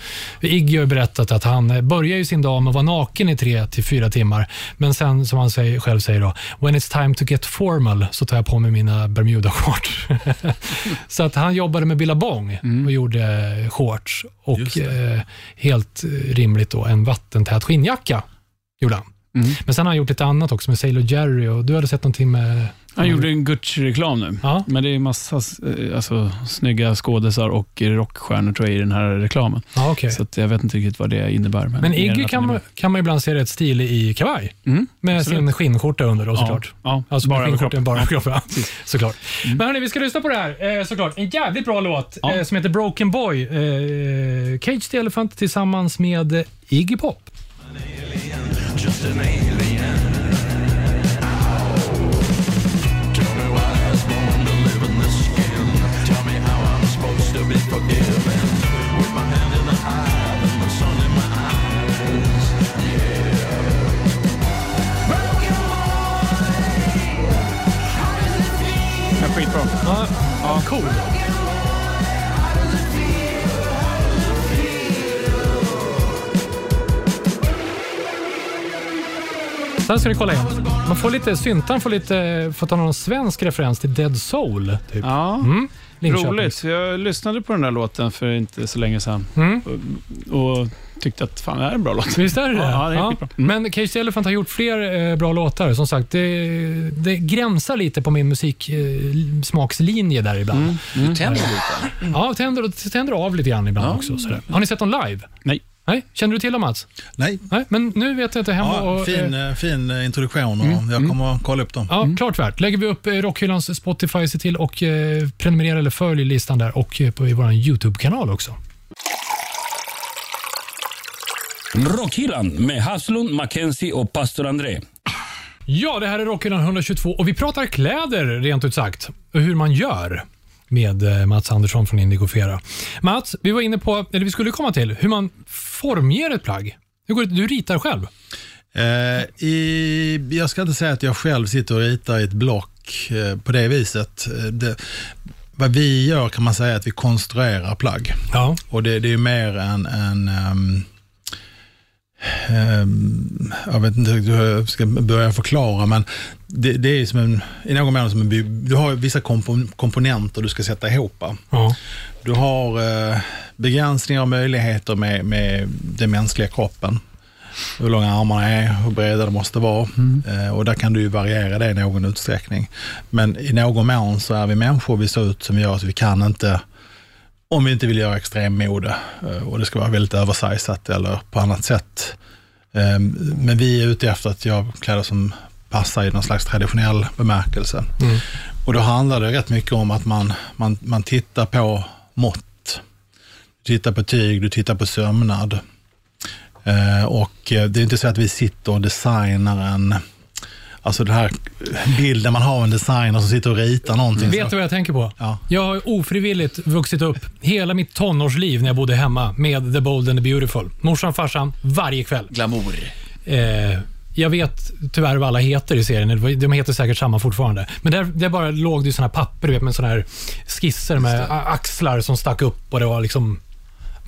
Iggy har berättat att han eh, börjar ju sin dag med att vara naken i tre till fyra timmar, men sen, som han säger, själv säger då, when it's time to get formal, så tar jag på mig mina Bermuda-shorts. så att han jobbade med Billabong och gjorde eh, shorts och eh, helt eh, rimligt då en vattentät skinnjacka gjorde han. Mm. Men sen har han gjort lite annat också med Sailor Jerry och du hade sett någonting med... Han gjorde en Gucci-reklam nu. Ja. Men det är massa eh, alltså, snygga skådisar och rockstjärnor tror jag i den här reklamen. Ja, okej. Så att jag vet inte riktigt vad det innebär. Men, Men Iggy kan man, kan man ibland se rätt stilig i kavaj. Mm, Med absolut. sin skinnskjorta under då Ja, såklart. Ja, Alltså bara bara över skinnskjortan kroppen. bara över kroppen. Ja, såklart. Men hörni, vi ska lyssna på det här eh, såklart. En jävligt bra låt Ja. eh, som heter Broken Boy. Cage the Elephant tillsammans med Iggy Pop. Ja, skitbra. Ja, ja. Cool. Sen ska ni kolla in. Man får lite, syntan får lite, får ta någon svensk referens till Dead Soul. Typ. Ja, Mm. Linköping. roligt. Jag lyssnade på den där låten för inte så länge sedan Mm. och, och tyckte att fan, det här är en bra låt. Visst är det? Ja, det är skitbra. Mm. Men Cage the Elephant har gjort fler eh, bra låtar. Som sagt, det, det gränsar lite på min musiksmakslinje där ibland. Mm. Du tänder lite. Ja, tänder, tänder av lite grann ibland Ja. också. Sådär. Har ni sett dem live? Nej. Nej? Känner du till dem Mats? Nej, Nej, men nu vet jag inte hemma ja, och... fin, eh, eh, fin eh, introduktion och jag kommer att kolla upp dem. Ja, klart värt. Lägger vi upp eh, Rockhyllans Spotify, se till och eh, prenumerera eller följ listan där och eh, på vår YouTube-kanal också. Rockhyllan med Haslund, Mackenzie och pastor André. Ja, det här är Rockhyllan 122 och vi pratar kläder rent ut sagt och hur man gör med eh, Mats Andersson från Indigofera. Mats, vi var inne på, eller vi skulle komma till, hur man formger ett plagg. Hur går det? Du ritar själv. Eh, i, jag ska inte säga att jag själv sitter och ritar i ett block eh, på det viset. Eh, Det, vad vi gör kan man säga är att vi konstruerar plagg. Ja. Och det, det är mer än en ehm, ehm, jag vet inte hur jag ska börja förklara, men det, det är som en, i någon mån som en by, du har vissa kompo- komponenter du ska sätta ihop. ja. Du har eh, begränsningar och möjligheter med, med den mänskliga kroppen. Hur långa armarna är, hur breda de måste vara. Eh, och där kan du ju variera det i någon utsträckning. Men i någon mån så är vi människor, vi ser ut som vi gör, så vi kan inte, om vi inte vill göra extremmode eh, och det ska vara väldigt översizat eller på annat sätt. Eh, men vi är ute efter att göra kläder som passar i någon slags traditionell bemärkelse. Mm. Och då handlar det rätt mycket om att man, man, man tittar på mått. Du tittar på tyg, du tittar på sömnad. Eh, och eh, det är inte så att vi sitter och designar en, alltså den här bilden man har av en designer som sitter och ritar någonting. Vet du vad jag tänker på? Ja. Jag har ofrivilligt vuxit upp hela mitt tonårsliv när jag bodde hemma med The Bold and the Beautiful. Morsan farsan varje kväll. Glamour. Eh, jag vet tyvärr vad alla heter i serien. De heter säkert samma fortfarande. Men där, där bara låg det såna här papper du vet, med såna här skisser med axlar som stack upp och det var liksom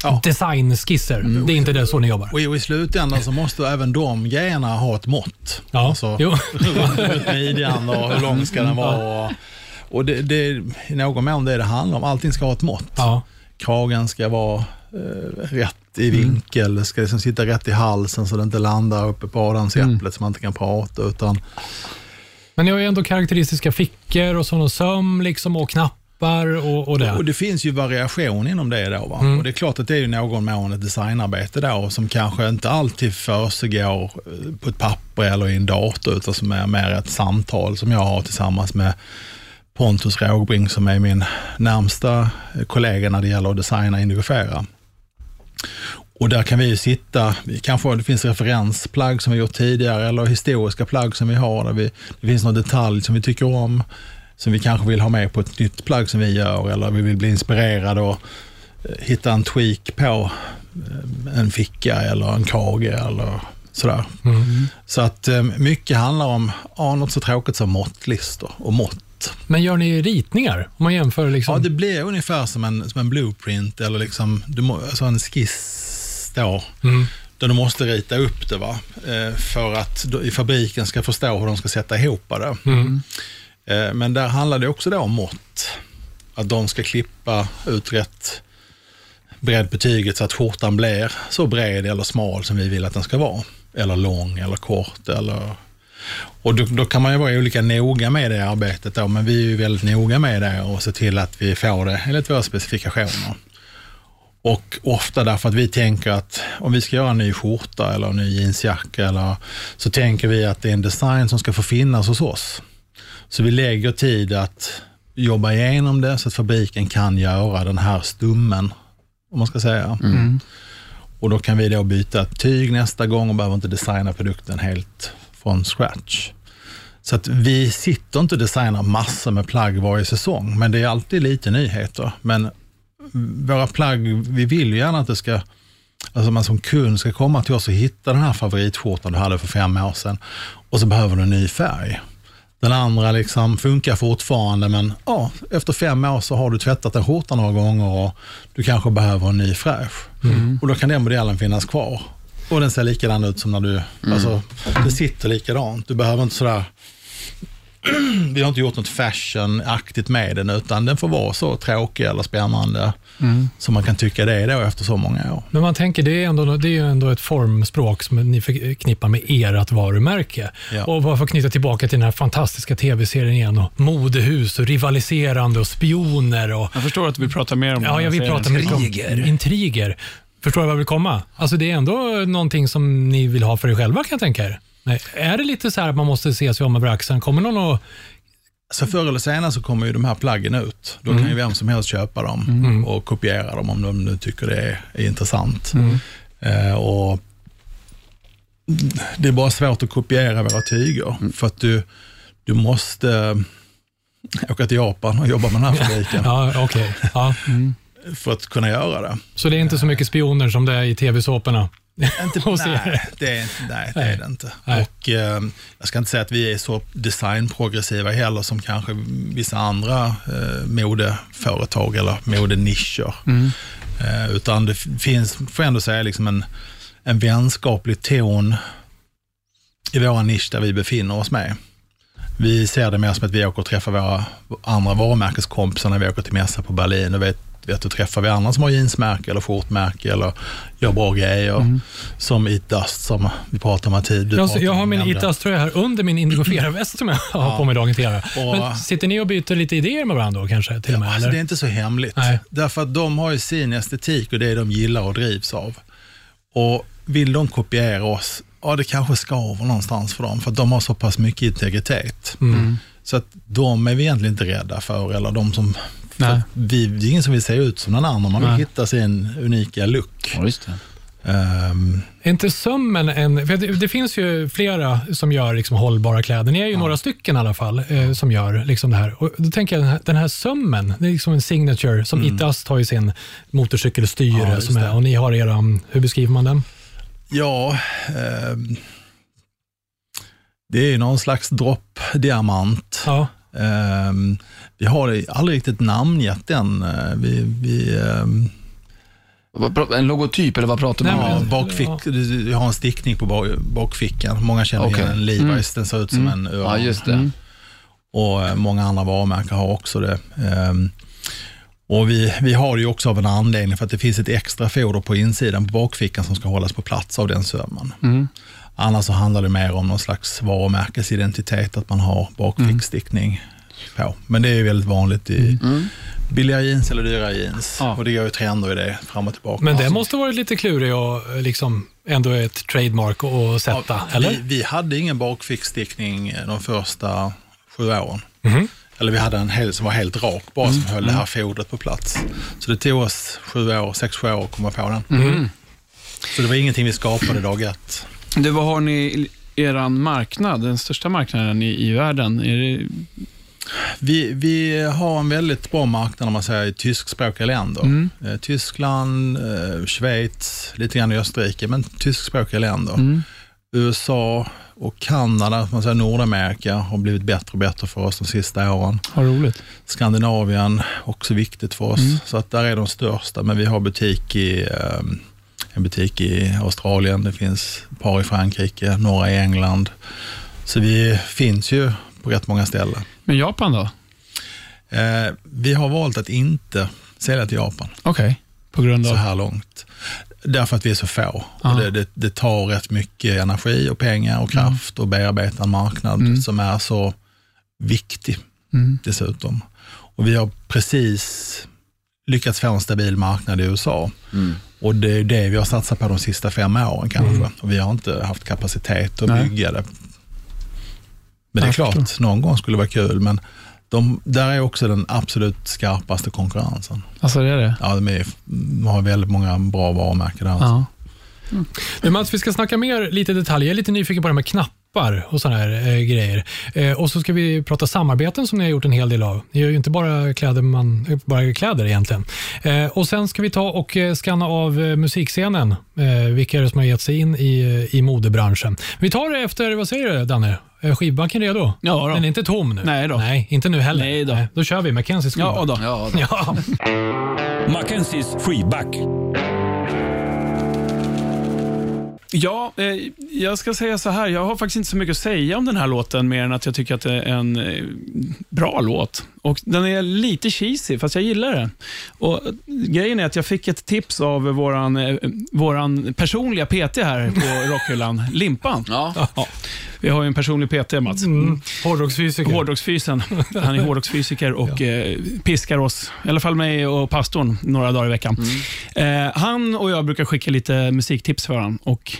Ja. designskisser. Det är inte det så ni jobbar. Och i, slutändan så måste även de grejerna ha ett mått. Ja, Alltså, jo. runt midjan och hur lång ska den vara. Och, och det, det någon mån det det handlar om. Allting ska ha ett mått. Ja. Kragen ska vara eh, rätt i vinkel, det ska liksom sitta rätt i halsen så det inte landar uppe på adamsäpplet så man inte kan prata. Utan, Men ni har ju ändå karaktäristiska fickor och sån och söm liksom och knappar och, och det. Och det finns ju variation inom det då. Va? Mm. Och det är klart att det är ju någon mån ett designarbete då som kanske inte alltid försiggår eh, på ett papper eller i en dator utan som är mer ett samtal som jag har tillsammans med Pontus Rågbring som är min närmsta kollega när det gäller att designa Indigofera. Och där kan vi ju sitta, kanske, det finns referensplagg som vi gjort tidigare eller historiska plagg som vi har där vi, det finns någon detalj som vi tycker om som vi kanske vill ha med på ett nytt plagg som vi gör eller vi vill bli inspirerade och eh, hitta en tweak på eh, en ficka eller en krage eller sådär. Så att eh, mycket handlar om ja, något så tråkigt som måttlistor och mått. Men gör ni ritningar? Om man jämför liksom... Ja, det blir ungefär som en, som en blueprint eller liksom, du må, alltså en skiss då. Mm. Där du måste rita upp det va? Eh, för att då, i fabriken ska förstå hur de ska sätta ihop det. Mm. Eh, men där handlar det också då om mått. Att de ska klippa ut rätt bredd på tyget så att skjortan blir så bred eller smal som vi vill att den ska vara. Eller lång eller kort. Eller... Och då, då kan man ju vara olika noga med det arbetet då, men vi är ju väldigt noga med det och se till att vi får det enligt våra specifikationer. Och ofta därför att vi tänker att om vi ska göra en ny skjorta eller en ny jeansjacka eller, så tänker vi att det är en design som ska få finnas hos oss. Så vi lägger tid att jobba igenom det så att fabriken kan göra den här stummen, om man ska säga. Och då kan vi då byta tyg nästa gång och behöver inte designa produkten helt från scratch. Så att vi sitter inte och designar massor med plagg varje säsong, men det är alltid lite nyheter. Men våra plagg, vi vill ju gärna att det ska, alltså man som kund ska komma till oss och hitta den här favoritskjortan du hade för fem år sedan och så behöver du en ny färg. Den andra liksom funkar fortfarande, men ja, efter fem år så har du tvättat den skjortan några gånger och du kanske behöver en ny fräsch. Och då kan den modellen finnas kvar. Och den ser likadan ut som när du, alltså det sitter likadant. Du behöver inte sådär, vi har inte gjort något fashion-aktigt med den, utan den får vara så tråkig eller spännande som man kan tycka det är då efter så många år. Men man tänker, det är, ändå, det är ju ändå ett formspråk som ni förknippar med ert varumärke. Ja. Och bara för att knyta tillbaka till den här fantastiska tv-serien igen och modehus och rivaliserande och spioner och Jag förstår att du vill prata mer om Ja, den jag vill serien. prata mycket om Intriger. Förstår du vad jag vill komma? Alltså det är ändå någonting som ni vill ha för er själva kan jag tänka er. Nej, är det lite så här att man måste se sig om över axeln? Kommer någon och... Så förr eller senare så kommer ju de här plaggen ut. Då kan ju vem som helst köpa dem och kopiera dem om de nu tycker det är, är intressant. Eh, och det är bara svårt att kopiera våra tyger för att du, du måste åka till Japan och jobba med den här fabriken Ja, okej. Ja. För att kunna göra det. Så det är inte så mycket spioner som det är i tv-såporna? Inte, nej, det är, nej, det är det inte. Nej. Och, eh, jag ska inte säga att vi är så designprogressiva heller som kanske vissa andra eh, modeföretag eller modenischer. Eh, utan det finns, får jag ändå säga, liksom en, en vänskaplig ton i våra nisch där vi befinner oss med. Vi ser det mer som att vi åker och träffar våra andra varumärkeskompisar när vi åker till mässa på Berlin och vet, vet du träffar vi andra som har jeansmärke eller skjortmärke eller gör bra grejer. Som Eat Dust som vi pratade om tid. Jag, jag har min Itas-tröja här under min Indigofera-väst som jag har på mig dagen till. Men sitter ni och byter lite idéer med varandra då kanske? Till och med, Alltså, det är inte så hemligt. Nej. Därför att de har ju sin estetik och det de gillar och drivs av. Och vill de kopiera oss, ja det kanske skaver någonstans för dem, för att de har så pass mycket integritet. Mm. Så att de är vi egentligen inte rädda för, eller de som... Vi, det är ingen som vill se ut som någon annan, man vill Nej. hitta sin unika look. Ja, just det. Ehm, Är inte sömmen en... För det, det finns ju flera som gör liksom hållbara kläder. Ni är ju några stycken i alla fall eh, som gör liksom det här. Och då tänker jag, den här, sömmen, det är liksom en signature. Som Itas har ju sin motorcykelstyre. Ja, som är, och ni har era... Hur beskriver man den? ja, ehm, det är ju någon slags droppdiamant. Ja. Ehm, vi har aldrig riktigt namngett den. Eh, Vi, vi, ehm, En logotyp, eller vad pratar man om? ja, bakfick, Vi har en stickning på ba- bakfickan. Många känner Okej. igen en Levi's, den ser ut som en öron. Ja, just det. Och eh, många andra varumärken har också det. Ehm, och vi, vi har det ju också av en anledning för att det finns ett extra foder på insidan på bakfickan som ska hållas på plats av den sömmen. Annars så handlar det mer om någon slags varumärkesidentitet, att man har bakfickstickning. på. Men det är ju väldigt vanligt i billiga jeans eller dyra jeans. Ja. Och det går ju trender i det fram och tillbaka. Men det måste varit lite klurigt och eh, liksom ändå ett trademark att sätta, Ja, eller? Vi, vi hade ingen bakfickstickning de första sju åren. Mhm. Eller vi hade en hel som var helt rak bara Mm. som höll det här fodret på plats. Så det tog oss sju år, sex, sju år att komma på den. Mm. Så det var ingenting vi skapade dag ett. Du, vad har ni er marknad, den största marknaden i, i världen? Är det, Vi, vi har en väldigt bra marknad om man säger i tyskspråkiga länder. Mm. Eh, Tyskland, eh, Schweiz, lite grann i Österrike, men tyskspråkiga länder. Mm. USA och Kanada, man säger Nordamerika, har blivit bättre och bättre för oss de sista åren. Vad roligt. Skandinavien, också viktigt för oss. Så att där är de största, men vi har butik i, eh, en butik i Australien, det finns ett par i Frankrike, några i England. Så vi finns ju på rätt många ställen. Men Japan då? Eh, vi har valt att inte sälja till Japan Okej. På grund så av... här långt. Därför att vi är så få. Och det, det, det tar rätt mycket energi och pengar och kraft att bearbeta en marknad Mm. som är så viktig Mm. dessutom. Och vi har precis lyckats få en stabil marknad i USA. Mm. Och det är det vi har satsat på de sista fem åren kanske. Mm. Och vi har inte haft kapacitet att Nej. bygga det. Men det är klart, någon gång skulle det vara kul. Men de, där är också den absolut skarpaste konkurrensen. Alltså det är det? Ja, de, är, de har väldigt många bra varumärken där. Ja. Men Mats, vi ska snacka mer lite detaljer. Jag är lite nyfiken på det här med knappar och sådana här eh, grejer. Eh, och så ska vi prata samarbeten som ni har gjort en hel del av. Ni gör ju inte bara kläder, man, eh, bara kläder egentligen. Eh, och Sen ska vi ta och eh, scanna av eh, musikscenen. Eh, vilka är det som har gett sig in i, i modebranschen? Vi tar det efter, vad säger du Danne? Är skivbanken redo? Ja då. Den är inte tom nu? Nej då. Nej, inte nu heller. Nej då. då kör vi Mackenzies Ja skivbank. då. Ja, då. Ja. Mackenzies freeback. Ja, eh, jag ska säga så här. Jag har faktiskt inte så mycket att säga om den här låten, mer än att jag tycker att det är en eh, bra låt. Och Den är lite cheesy, fast jag gillar den. Och Grejen är att jag fick ett tips av våran, eh, våran personliga PT här på Rockhyllan, Limpan. Ja. Ja, vi har ju en personlig PT, Mats. Mm. Hårdrocksfysiker. Hårdrocksfysen. Han är hårdrocksfysiker och eh, piskar oss, i alla fall mig och pastorn, några dagar i veckan. Eh, han och jag brukar skicka lite musiktips för honom. Och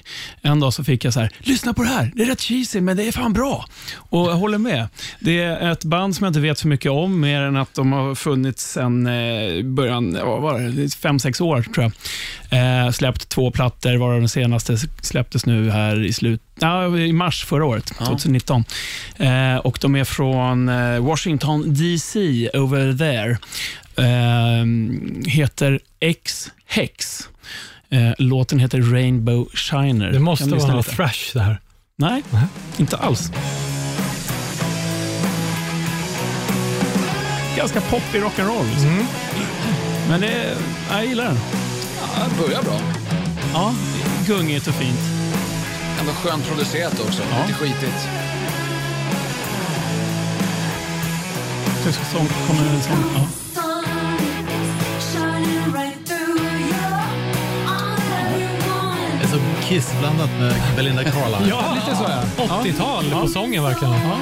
en dag så fick jag så här, lyssna på det här, det är rätt cheesy men det är fan bra. Och jag håller med. Det är ett band som jag inte vet så mycket om, mer än att de har funnits sedan eh, början, ja, vad var det, fem, sex år tror jag. Eh, släppt två plattor, varav den senaste släpptes nu här i slut Ja, i mars förra året, 2019. Eh, och De är från eh, Washington DC, over there. Eh, heter X-Hex. Eh, låten heter Rainbow Shiner. Det måste vara lite. thrash det här. Nej, inte alls. Ganska poppig rock'n'roll. Liksom. Mm. Men det, är- jag gillar den. ja, det börjar bra. Ja, gungigt och fint. Ändå skönt producerat också. Ja. Lite skitigt. Så så kommer en sån. Ja. Som Kiss blandat med Belinda Carlisle. ja, lite så ja. 80-tal Ja. på sången verkligen. Ja.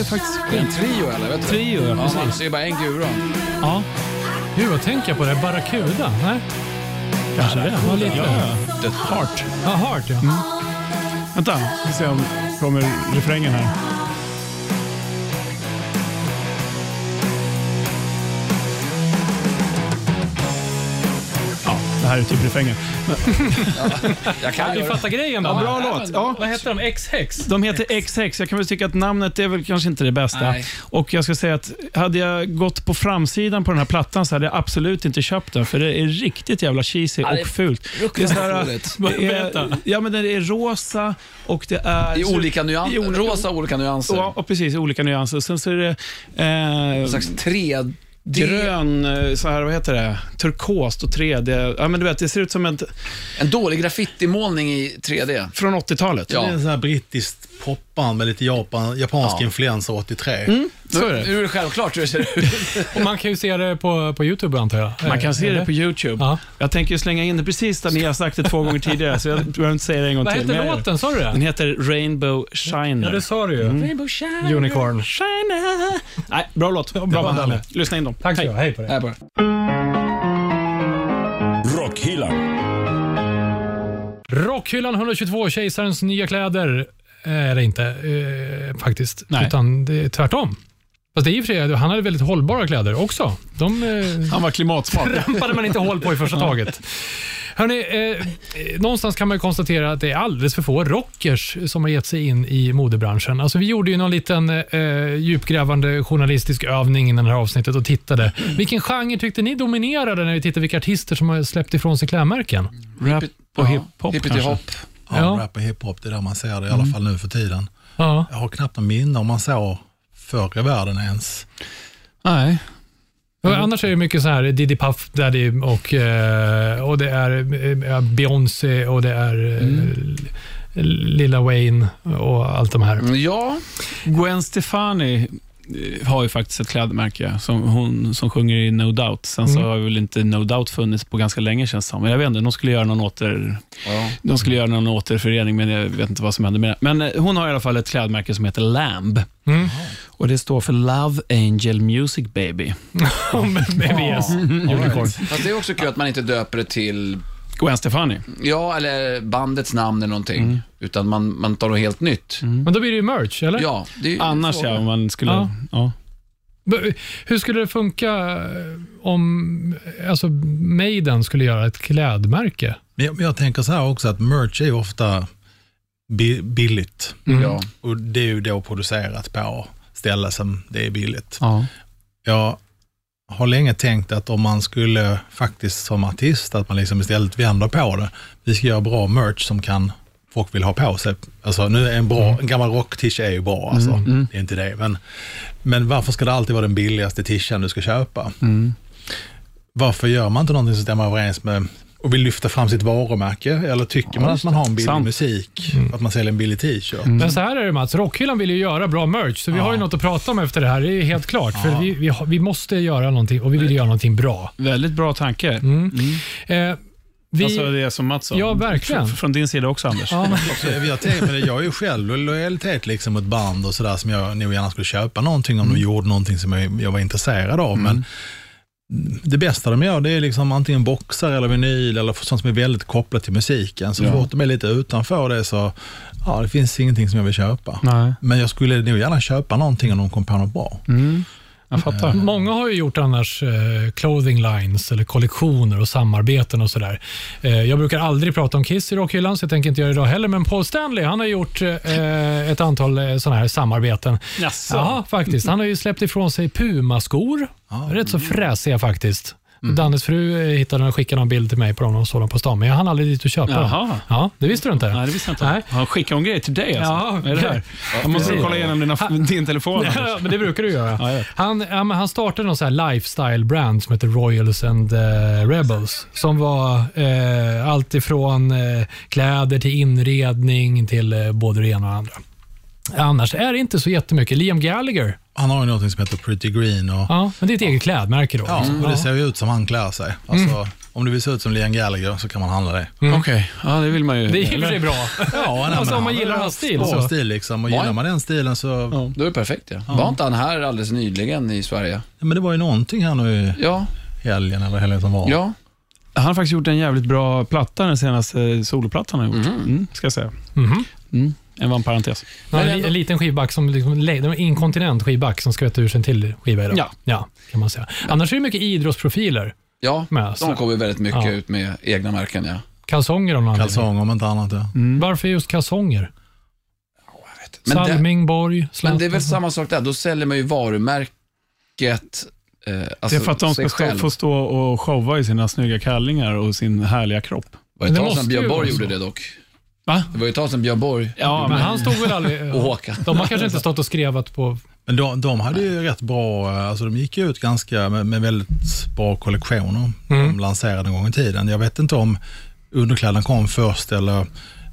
Är faktiskt är en trio eller? Vet du? Trio, ja, ja, man ser bara en gura. Ja, Gud, vad tänker jag på det? Barracuda? Nej? kanske det. Ja, lite. Ja. The Heart. Ja, Heart ja. Vänta, vi får se om kommer refrängen här. Här är typ refrängen. Jag kan Vi göra fattar grejen då. Ja, bra låt. Ja. Vad heter de? X-Hex? De heter XX. Jag kan väl tycka att namnet är väl kanske inte det bästa. Nej. Och jag ska säga att hade jag gått på framsidan på den här plattan så hade jag absolut inte köpt den, för det är riktigt jävla cheesy det är och fult. fruktansvärt så här, roligt. det är, ja, men det är rosa och det är... I olika i nyanser. olika- Rosa olika nyanser. Ja, och precis. Olika nyanser. Sen så är det eh, En slags tre... grön, eh, så här, vad heter det? Turkost och 3D. Ja, men du vet, det ser ut som ett, En dålig graffitimålning i 3D. från 80-talet. Ja. Det är en sån här brittiskt rockband med lite Japan, japansk Ja. influensa 83. Så är det. Nu är det självklart hur det ser ut. Och man kan ju se det på, på YouTube antar jag. Man kan se Eller? det på YouTube. Ja. Jag tänker slänga in det precis där ni har sagt det två gånger tidigare, så jag behöver inte säga det en gång Vad till. jag heter det. låten? Sa du Den det? heter Rainbow Shiner. Ja, det sa du ju. Rainbow Shiner. Unicorn. Shiner. Nej, bra låt. Bra band. Lyssna in dem. Tack så Hej. mycket. Hej på dig. Här bara. Rockhyllan. Rockhyllan 122, Kejsarens nya kläder. Eh, Är det inte eh, faktiskt. Nej. Utan det är tvärtom. Fast det är i och för sig, han hade väldigt hållbara kläder också. De eh, Han var klimatsmart. trampade man inte hål på i första taget. Hörrni, eh, eh, någonstans kan man ju konstatera att det är alldeles för få rockers som har gett sig in i modebranschen. Alltså, vi gjorde ju någon liten eh, djupgrävande journalistisk övning innan det här avsnittet och tittade. Vilken genre tyckte ni dominerade när vi tittade vilka artister som har släppt ifrån sig klädmärken? Rap och hiphop Hippity kanske. hop. Ja, Ja. rap och hiphop, det är där man ser det i alla fall nu för tiden. Ja. Jag har knappt någon minne om man såg förr i världen ens. Nej. Och Annars är det mycket så här Diddy Puff Daddy och, eh, och det är eh, Beyoncé och det är eh, Lilla Wayne och allt de här. Mm, Ja, Gwen Stefani eh, har ju faktiskt ett klädmärke som, hon, som sjunger i No Doubt. Sen så har väl inte No Doubt funnits på ganska länge känns det som. Men jag vet inte, de skulle göra någon åter... ja. De skulle göra någon återförening, men jag vet inte vad som hände med det. Men eh, hon har i alla fall ett klädmärke som heter Lamb. Mm. Och Det står för Love Angel Music Baby. Med VS. Unicorn. Fast det är också kul att man inte döper det till, Gwen Stefani. ja, eller bandets namn eller någonting. Mm. Utan man, man tar något helt nytt. Men då blir det ju merch, eller? Ja, det är ju Annars ja, om man skulle... Ja. Ja. B- Hur skulle det funka eh, om alltså, Maiden skulle göra ett klädmärke? Men jag, men jag tänker så här också att merch är ju ofta bi, billigt. Ja. Och det är ju då producerat på ställen som det är billigt. Ja. Jag har länge tänkt att om man skulle faktiskt som artist, att man liksom istället vänder på det. Vi ska göra bra merch som kan folk vill ha på sig. Alltså nu är en, bra, en gammal rock-tisha är ju bra, alltså. det är inte det. Men, men varför ska det alltid vara den billigaste tishan du ska köpa? Varför gör man inte någonting som stämmer överens med och vill lyfta fram sitt varumärke? Eller tycker man att man har en billig Sant. musik? Att man säljer en billig t-shirt? Men så här är det Mats, Rockhyllan vill ju göra bra merch, så vi har ju något att prata om efter det här. Det är helt klart. För vi, vi, vi måste göra någonting och vi vill göra någonting bra. Väldigt bra tanke. Eh, vi, Alltså det som Mats sa. Ja, verkligen. Fr- Från din sida också, Anders. ja, men, Jag, tänker, men jag är ju själv lojalitet liksom mot band och sådär som jag nog gärna skulle köpa någonting om de gjorde någonting som jag, jag var intresserad av. Men det bästa de gör det är liksom antingen boxar eller vinyl eller sånt som är väldigt kopplat till musiken. Så fort de är lite utanför det så, ja det finns ingenting som jag vill köpa. Nej. Men jag skulle nog gärna köpa någonting om de kom på något bra. Jag fattar. Många har ju gjort annars eh, clothing lines eller kollektioner och samarbeten och sådär. Eh, jag brukar aldrig prata om Kiss i Rockhyllan, så jag tänker inte göra det idag heller. Men Paul Stanley han har gjort eh, ett antal eh, sådana här samarbeten. Jaså? Ja, faktiskt. Han har ju släppt ifrån sig Puma-skor. Rätt så fräsiga faktiskt. Dannes fru eh, hittade och skickade en bild till mig på dem och såg dem på stan, men jag hann aldrig dit och köpa dem. Ja, det visste du inte? Nej, det visste jag inte. Nej. Han skickar hon grejer till dig alltså? Ja, är det här? Jag måste precis. kolla igenom dina, din telefon. Ja, men det brukar du göra. Ja, han, ja, han startade någon så här lifestyle-brand som heter Royals and eh, Rebels. Som var eh, allt ifrån eh, kläder till inredning till eh, både det ena och det andra. Annars är det inte så jättemycket. Liam Gallagher, Han har ju något som heter Pretty Green och, ja, men det är ett eget klädmärke då. ja, liksom. och det ser ju ut som han klär sig. Alltså, Om du vill se ut som Liam Gallagher så kan man handla det. Okej, ja det vill man ju. Det är eller? sig bra. Ja, nej, alltså, men om man gillar hans stil. Bra Så. stil liksom. Och gillar man den stilen så... Ja. Då är det perfekt ja. Var inte han här alldeles nyligen i Sverige? Men det var ju någonting här nu Ja, i helgen eller helgen som var. ja. Han har faktiskt gjort en jävligt bra platta, den senaste soloplattan han har gjort. Mm, ska jag säga. Mhm. Mm. En vann parentes. Ja, en, en liten skivback, som liksom, en inkontinent skivback som skvätter ur sig en till skiva idag. Ja. ja kan man säga. Annars är det mycket idrottsprofiler. Ja, Med, de kommer väldigt mycket Ja. ut med egna märken ja. Kalsonger om någon anledning. Kalsong om inte annat. Ja. Varför just kalsonger? Men det, Salming, Borg, men Zlatan. det är väl samma sak där, då säljer man ju varumärket, eh, alltså det är för att de ska stå, få stå och showa i sina snygga kallingar och sin härliga kropp. Det var ett tag sedan Björn Borg gjorde det dock. Va? Det var ju ett tag sedan Björn Borg Ja, Men han stod väl aldrig... och Håkan. De har kanske inte stått och skrevat på... Men de, de hade ju rätt bra, eh, alltså de gick ju ut ganska med, med väldigt bra kollektioner. Mm. De lanserade en gång i tiden. Jag vet inte om underkläderna kom först eller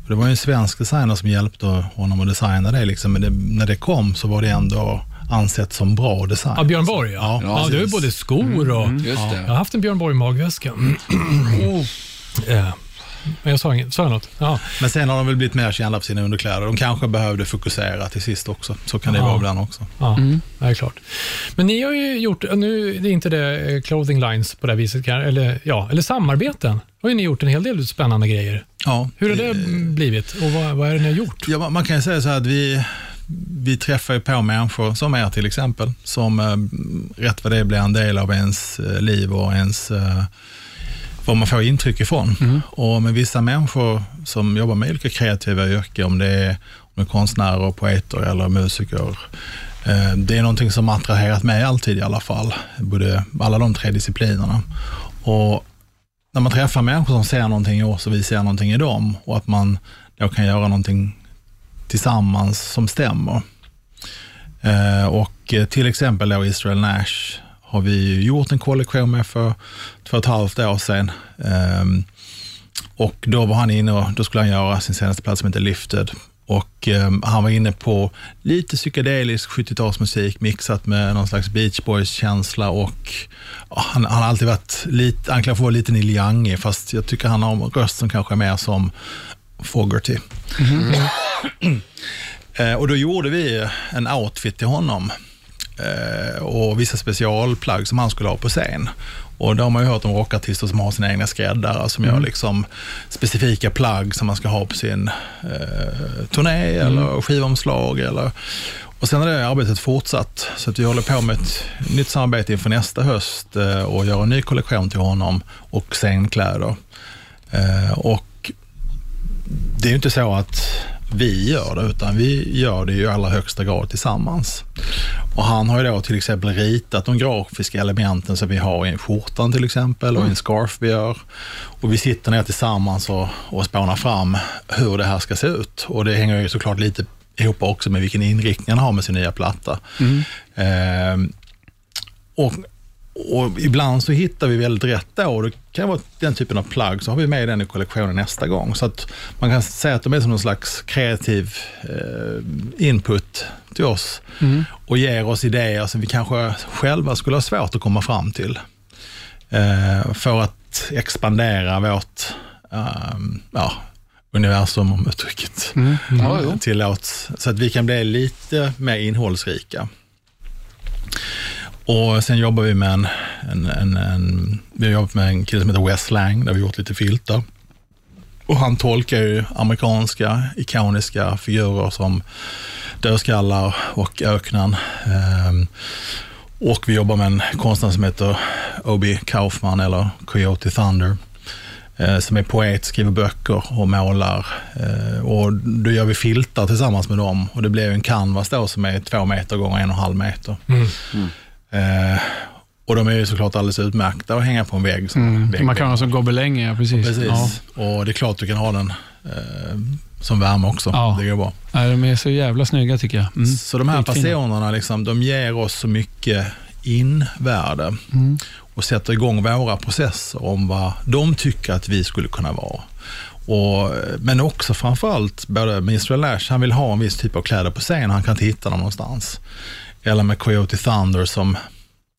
det var ju en svensk designer som hjälpte honom att designa det. Liksom. Men det, när det kom så var det ändå ansett som bra design. Ja, Björn Borg, ja. Ja, ja, det är både skor och... Just det. Jag har haft en Björn Borg magväska. Ja. Men jag sa inget. Sa jag något? Ja. Men sen har de väl blivit mer kända för sina underkläder. De kanske behövde fokusera till sist också. Så kan det Ja. vara ibland också. Ja, det är klart. Men ni har ju gjort, nu det är inte det eh, clothing lines på det här viset, kan- eller, ja, eller samarbeten. har ju ni gjort en hel del spännande grejer. Ja, Hur har det blivit och vad, vad är det ni har gjort? Ja, man- kan ju säga så här att vi, vi träffar ju på människor som er till exempel, som eh, rätt vad det blir en del av ens eh, liv och ens vad man får intryck ifrån. Och med vissa människor som jobbar med olika kreativa yrken, om det är, om det är konstnärer, poeter eller musiker, eh, det är någonting som attraherat mig alltid i alla fall, både alla de tre disciplinerna. Och när man träffar människor som ser någonting i oss och vi ser någonting i dem och att man då kan göra någonting tillsammans som stämmer. Eh, och eh, till exempel då Israel Nash har vi gjort en kollektion med för två och ett halvt år sedan. Ehm, och då var han inne och då skulle han göra sin senaste plats som heter Lifted. Och ehm, han var inne på lite psykedelisk 70-talsmusik mixat med någon slags Beach Boys-känsla och ja, han, han har alltid varit lite, anklagad för att vara lite Neil Young fast jag tycker han har en röst som kanske är mer som Fogerty. Eh, och då gjorde vi en outfit till honom och vissa specialplagg som han skulle ha på scen. Och då har man ju hört om rockartister som har sina egna skräddare som gör liksom specifika plagg som man ska ha på sin eh, turné eller skivomslag. Eller, och sen har det arbetet fortsatt, så att vi håller på med ett nytt samarbete inför nästa höst eh, och gör en ny kollektion till honom och scenkläder. Eh, och det är ju inte så att vi gör det, utan vi gör det i allra högsta grad tillsammans. Och han har ju då till exempel ritat de grafiska elementen som vi har i skjortan till exempel och i en scarf vi gör. Och vi sitter ner tillsammans och, och spånar fram hur det här ska se ut. Och det hänger ju såklart lite ihop också med vilken inriktning han har med sin nya platta. Ehm, och, och ibland så hittar vi väldigt rätt då och det kan vara den typen av plagg, så har vi med den i kollektionen nästa gång. Så att man kan säga att de är som någon slags kreativ eh, input till oss och ger oss idéer som vi kanske själva skulle ha svårt att komma fram till. Eh, för att expandera vårt ehm, ja, universum, om uttrycket Ja, jo. tillåts. Så att vi kan bli lite mer innehållsrika. Och sen jobbar vi med en, en, en, en, vi har jobbat med en kille som heter Wes Lang, där vi gjort lite filtar. Och han tolkar ju amerikanska ikoniska figurer som dödskallar och öknen. Ehm, och vi jobbar med en konstnär som heter Obi Kaufman eller Coyote Thunder eh, som är poet, skriver böcker och målar. Eh, och då gör vi filtar tillsammans med dem och det blir en canvas då som är två meter gånger en och en halv meter. Eh, och de är ju såklart alldeles utmärkta att hänga på en vägg. Vägg Man kan ha som gobeläng, ja precis. Precis. Ja. Och det är klart du kan ha den eh, som värme också. Ja. Det går bra. Nej, de är så jävla snygga tycker jag. Mm. Så de här personerna, liksom, de ger oss så mycket invärde Mm. och sätter igång våra processer om vad de tycker att vi skulle kunna vara. Och, men också framförallt, både Israel Lash, han vill ha en viss typ av kläder på scen, han kan inte hitta dem någonstans. Eller med Coyote Thunder som,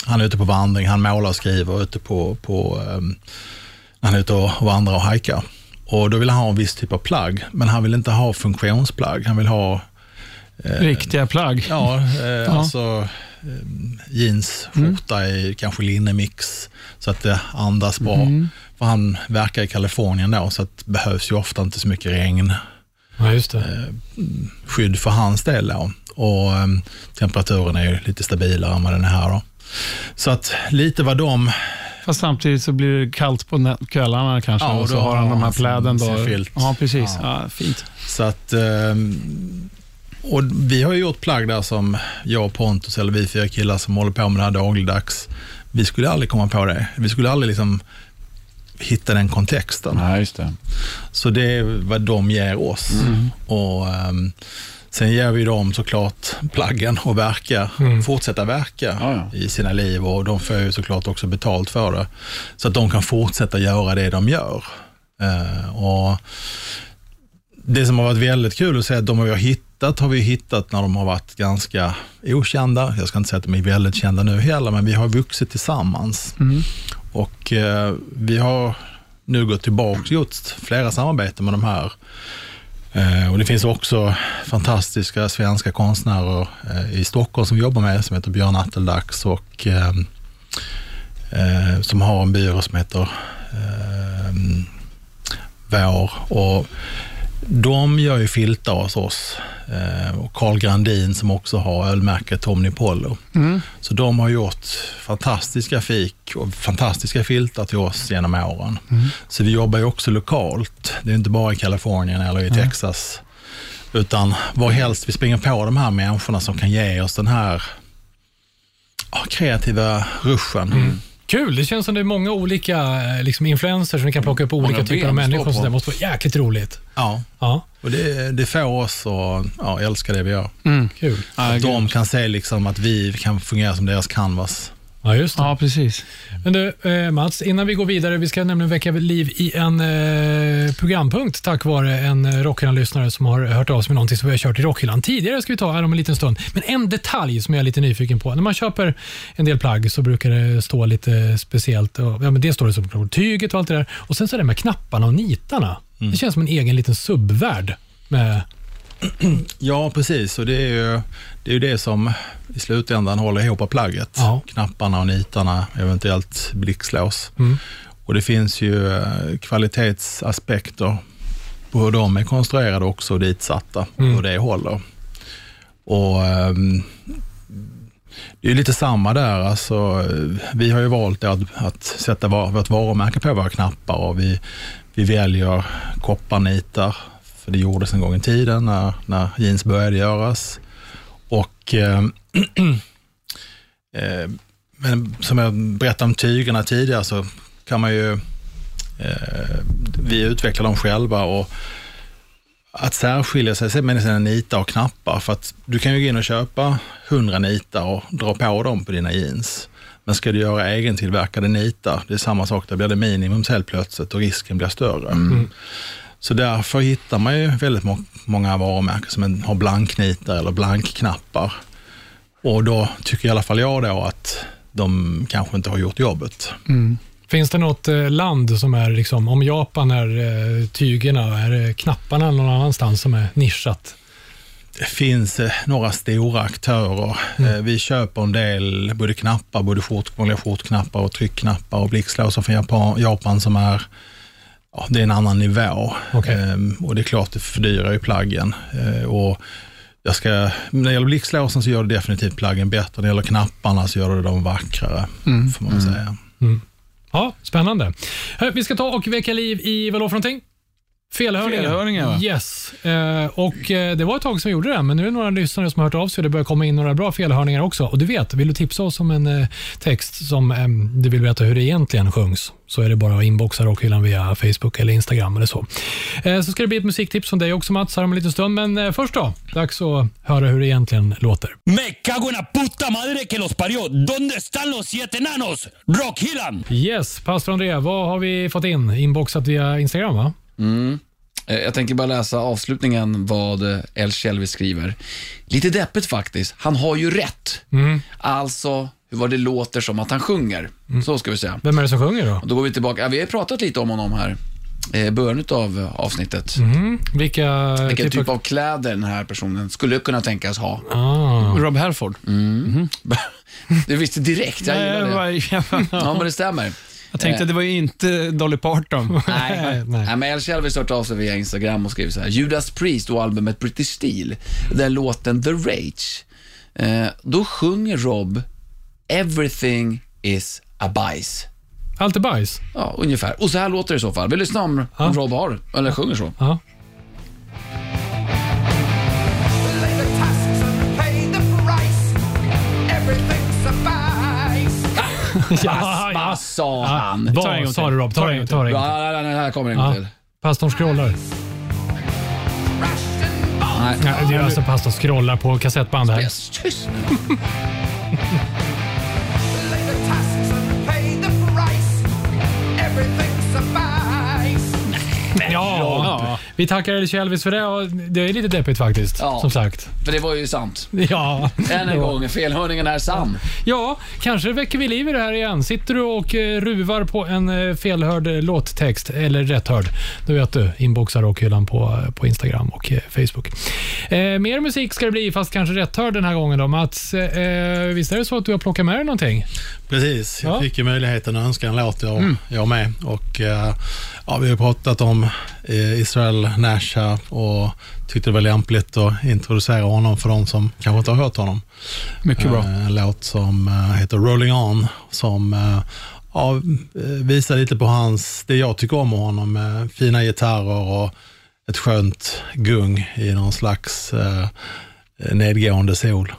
han är ute på vandring, han målar och skriver ute på, på um, han är ute och vandrar och hajkar. Och då vill han ha en viss typ av plagg, men han vill inte ha funktionsplagg. Han vill ha Riktiga plagg. Ja, eh, alltså eh, jeans, skjorta i kanske linnemix så att det andas bra. För han verkar i Kalifornien då, så att det behövs ju ofta inte så mycket regn. Ja, just det. Skydd för hans del då. Och eh, temperaturen är ju lite stabilare än vad den är här då. Så att lite vad de, Fast samtidigt så blir det kallt på kvällarna kanske Ja, och och så har han de här pläden. Då. filt. Ja, precis. Ja. Ja. fint. så att ehm, och vi har ju gjort plagg där som jag och Pontus, eller vi fyra killar som håller på med det här dagligdags. Vi skulle aldrig komma på det. Vi skulle aldrig liksom hitta den kontexten. Nej, just det. Så det är vad de ger oss. Och ehm, Sen ger vi dem såklart plaggen och verka, fortsätta verka Ja, ja. i sina liv och de får ju såklart också betalt för det. Så att de kan fortsätta göra det de gör. Eh, och det som har varit väldigt kul att se att de vi har hittat har vi hittat när de har varit ganska okända. Jag ska inte säga att de är väldigt kända nu heller, men vi har vuxit tillsammans. Och eh, vi har nu gått tillbaka och gjort flera samarbeten med de här. Eh, och Det finns också fantastiska svenska konstnärer eh, i Stockholm som vi jobbar med, som heter Björn Atteldax och eh, eh, som har en byrå som heter eh, Vår. Och de gör ju filtar hos oss. Eh, och Carl Grandin som också har ölmärket Omnipollo. Så de har gjort fantastiska fik och fantastiska filtar till oss genom åren. Så vi jobbar ju också lokalt. Det är inte bara i Kalifornien eller i Texas. Utan var helst vi springer på de här människorna som kan ge oss den här ja, kreativa ruschen. Kul, det känns som det är många olika eh, liksom, influencers som ni kan plocka upp olika typer av människor. Så det måste vara jäkligt roligt. Ja, Ja, och det, det får oss att ja, älska det vi gör. kul. Ja, Att de kan se liksom att vi kan fungera som deras canvas. Ja, just det. ja, precis. Men du, eh, Mats, innan vi går vidare, vi ska nämligen väcka liv i en eh, programpunkt tack vare en eh, Rockhyllan-lyssnare som har hört av sig med någonting som vi har kört i Rockhyllan tidigare, ska vi ta här om en liten stund. Men en detalj som jag är lite nyfiken på. När man köper en del plagg så brukar det stå lite speciellt. Och, ja, men det står det som tyget och allt det där. Och sen så är det med knapparna och nitarna. Det känns som en egen liten subvärld. Med, Ja, precis. Och det är ju det, är ju det som i slutändan håller ihop plagget. Ja. Knapparna och nitarna, eventuellt blixtlås. Mm. Och det finns ju eh, kvalitetsaspekter på hur de är konstruerade också och ditsatta. Mm. Hur det håller. Och ehm, det är lite samma där. Alltså, vi har ju valt att, att sätta var, vårt varumärke på våra knappar och vi, vi väljer kopparnitar. För det gjordes en gång i tiden när, när jeans började göras. Och eh, eh, men som jag berättade om tygerna tidigare så kan man ju, eh, vi utvecklar dem själva och att särskilja sig med sina nitar och knappar. För att du kan ju gå in och köpa 100 nitar och dra på dem på dina jeans. Men ska du göra egentillverkade nitar, det är samma sak, där blir det minimum helt plötsligt och risken blir större. Mm. Så därför hittar man ju väldigt må- många varumärken som har blanknitar eller blankknappar. Och då tycker i alla fall jag då att de kanske inte har gjort jobbet. finns det något eh, land som är, liksom, om Japan är eh, tygerna, är det knapparna någon annanstans som är nischat? Det finns eh, några stora aktörer. Eh, vi köper en del både knappar, både skjort, vanliga skjortknappar och tryckknappar och blixtlåsar från Japan, Japan som är ja, det är en annan nivå. Okej. Ehm, och det är klart, det fördyrar ju plaggen. Eh, och jag ska, när det gäller blixtlåsen så gör det definitivt plaggen bättre. När det gäller knapparna så gör det dem vackrare, får man väl säga. Ja, spännande. Vi ska ta och väcka liv i, vad då för någonting? Felhörningar. Felhörningar, va? Yes. Eh, och eh, det var ett tag som vi gjorde det, men nu är det några lyssnare som har hört av sig och det börjar komma in några bra felhörningar också. Och du vet, vill du tipsa oss om en eh, text som eh, du vill veta hur det egentligen sjungs, så är det bara att inboxa Rockhyllan via Facebook eller Instagram eller så. Eh, så ska det bli ett musiktips från dig också Mats, här om en liten stund. Men eh, först då, dags att höra hur det egentligen låter. Me cago en la puta madre que los parió. ¿Dónde están los siete enanos? Rockhyllan. Yes, pastor André, vad har vi fått in? Inboxat via Instagram va? Eh, Jag tänker bara läsa avslutningen vad eh, El Shelby skriver. Lite deppigt faktiskt. Han har ju rätt. Alltså, hur vad det låter som att han sjunger. Så ska vi säga. Vem är det som sjunger då? Och då går vi tillbaka. Ja, vi har pratat lite om honom här eh, i början av eh, avsnittet. Vilka, Vilken typ av kläder den här personen skulle kunna tänkas ha. Ah. Rob Halford. Du visste direkt, jag gillar det. Ja, men det stämmer. Jag tänkte det var ju inte Dolly Parton. Nej, Nej. nej. men El Shelby har hört av sig via Instagram och skriver så här. Judas Priest och albumet British Steel, den låten The Rage. Eh, då sjunger Rob Everything is a bajs. Allt är bajs? Ja, ungefär. Och så här låter det i så fall. Vi lyssnar om, Ja. om Rob har, eller sjunger så. Ja. Lay ja, Vad sa han? Ta en Vad gång sa till. du Rob? Ta en gång det. Ja, nej, nej, nej, här kommer en gång Ja. till. Pastorn scrollar. Nej. Ja, det är alltså pastorn scrollar på kassettband här. Yes, tyst nu. Ja, Vi tackar Elvis Elvis för det och det är lite deppigt faktiskt, Ja. som sagt. För det var ju sant. Ja. Än en gång, felhörningen är sann. Ja, kanske väcker vi liv i det här igen. Sitter du och eh, ruvar på en eh, felhörd eh, låttext, eller rätthörd, då vet du. Inboxa rockhyllan på, på Instagram och eh, Facebook. Eh, mer musik ska det bli, fast kanske rätthörd den här gången då. Mats, eh, visst är det så att du har plockat med dig någonting? Precis, jag Ja. fick ju möjligheten att önska en låt jag, jag med. Och, eh, ja, vi har pratat om eh, Israel Nash här och tyckte det var lämpligt att introducera honom för de som kanske inte har hört honom. Mycket bra. Eh, En låt som heter Rolling On som ja, visar lite på hans, det jag tycker om med honom, med fina gitarrer och ett skönt gung i någon slags eh, nedgående sol.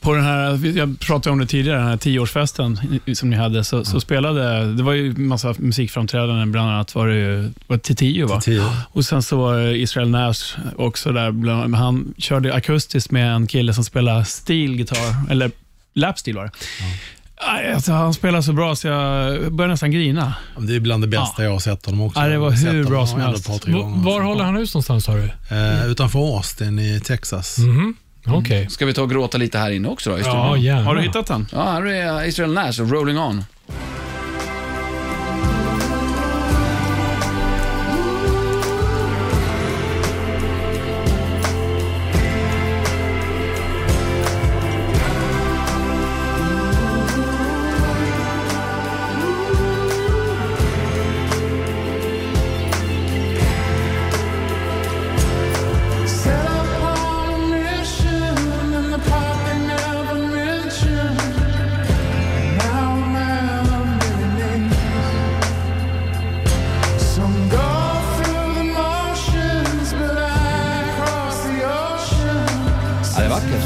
På den här, jag pratade om det tidigare, den här tioårsfesten som ni hade, så, så spelade, det var ju massa musikframträdanden, bland annat var det ju var det Titiyo va? Tio. Och sen så var Israel Nash också där, bland, men han körde akustiskt med en kille som spelar stilgitarr, eller lapstil var det. Aj, Alltså, han spelar så bra så jag börjar nästan grina. Det är bland det bästa jag har sett honom också. Ja, det var hur bra som helst. ett par, tre V- gånger. var håller han hus någonstans sa du? Eh, utanför Austin i Texas. Mhm. Okej. Ska vi ta och gråta lite här inne också då? I studion? Ja, gärna. Har du hittat den? Ja, här är Israel Nash och Rolling On.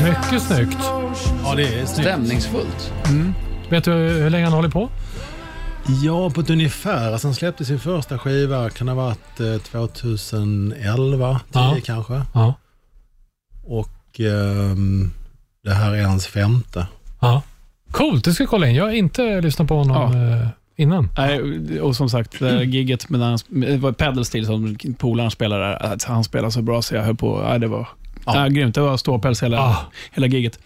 Mycket snyggt. Ja, det är snyggt. Stämningsfullt. Vet du hur länge han håller på? Ja, på ett ungefär. Alltså, han släppte sin första skiva, kan ha varit eh, 2011, 10 Ja. kanske. Ja. Och ehm, det här är hans femte. ja. Coolt, det ska jag kolla in. Jag har inte lyssnat på honom eh, innan. Nej, och som sagt, det här gigget med det var pedal steel som polaren spelade där. Han spelade så bra så jag höll på. Nej, det var ja. grymt. Det var ståpäls hela, Ah. hela gigget.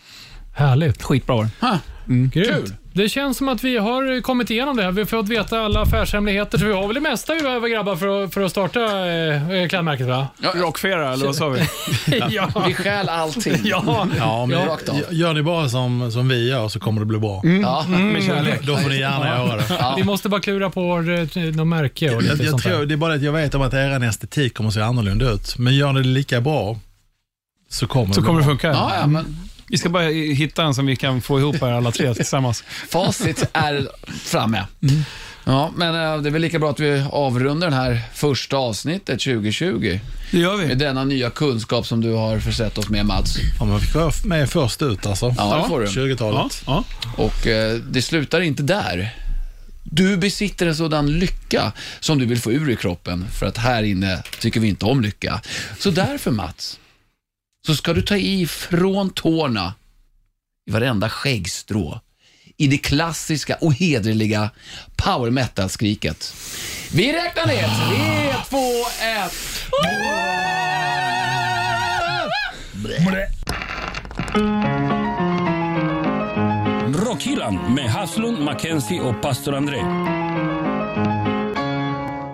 Härligt. Skitbra var det. Grymt. Kul. Det känns som att vi har kommit igenom det här. Vi har fått veta alla affärshemligheter. Så vi har väl det mesta vi behöver grabbar för att, för att starta eh, klädmärket va? Ja, Rockfera, eller vad sa vi? ja. vi stjäl allting. ja. Ja, men rakt av. gör- gör ni bara som, som vi gör så kommer det bli bra. Ja. Med kärlek. Då får ni gärna göra det. Ja. Vi måste bara klura på eh, något märke och lite Jag, jag sånt tror, där. det är bara att jag vet om att er estetik kommer att se annorlunda ut. Men gör ni det lika bra så kommer Så det kommer det funka. Ja, ja, men Vi ska bara hitta en som vi kan få ihop här alla tre tillsammans. facit är framme. Ja, men eh, det är väl lika bra att vi avrundar det här första avsnittet 2020 Det gör med vi. denna nya kunskap som du har försett oss med Mats. Ja, man fick vara med först ut alltså. Ja, det får du. 20-talet. Ja, ja. Och eh, det slutar inte där. Du besitter en sådan lycka som du vill få ur i kroppen, för att här inne tycker vi inte om lycka. Så därför Mats, så ska du ta i från tårna, i varenda skäggstrå, i det klassiska och hederliga power metal-skriket. Vi räknar ner. Tre, två, ett. Rockhyllan med Haslund, Mackenzie och pastor André.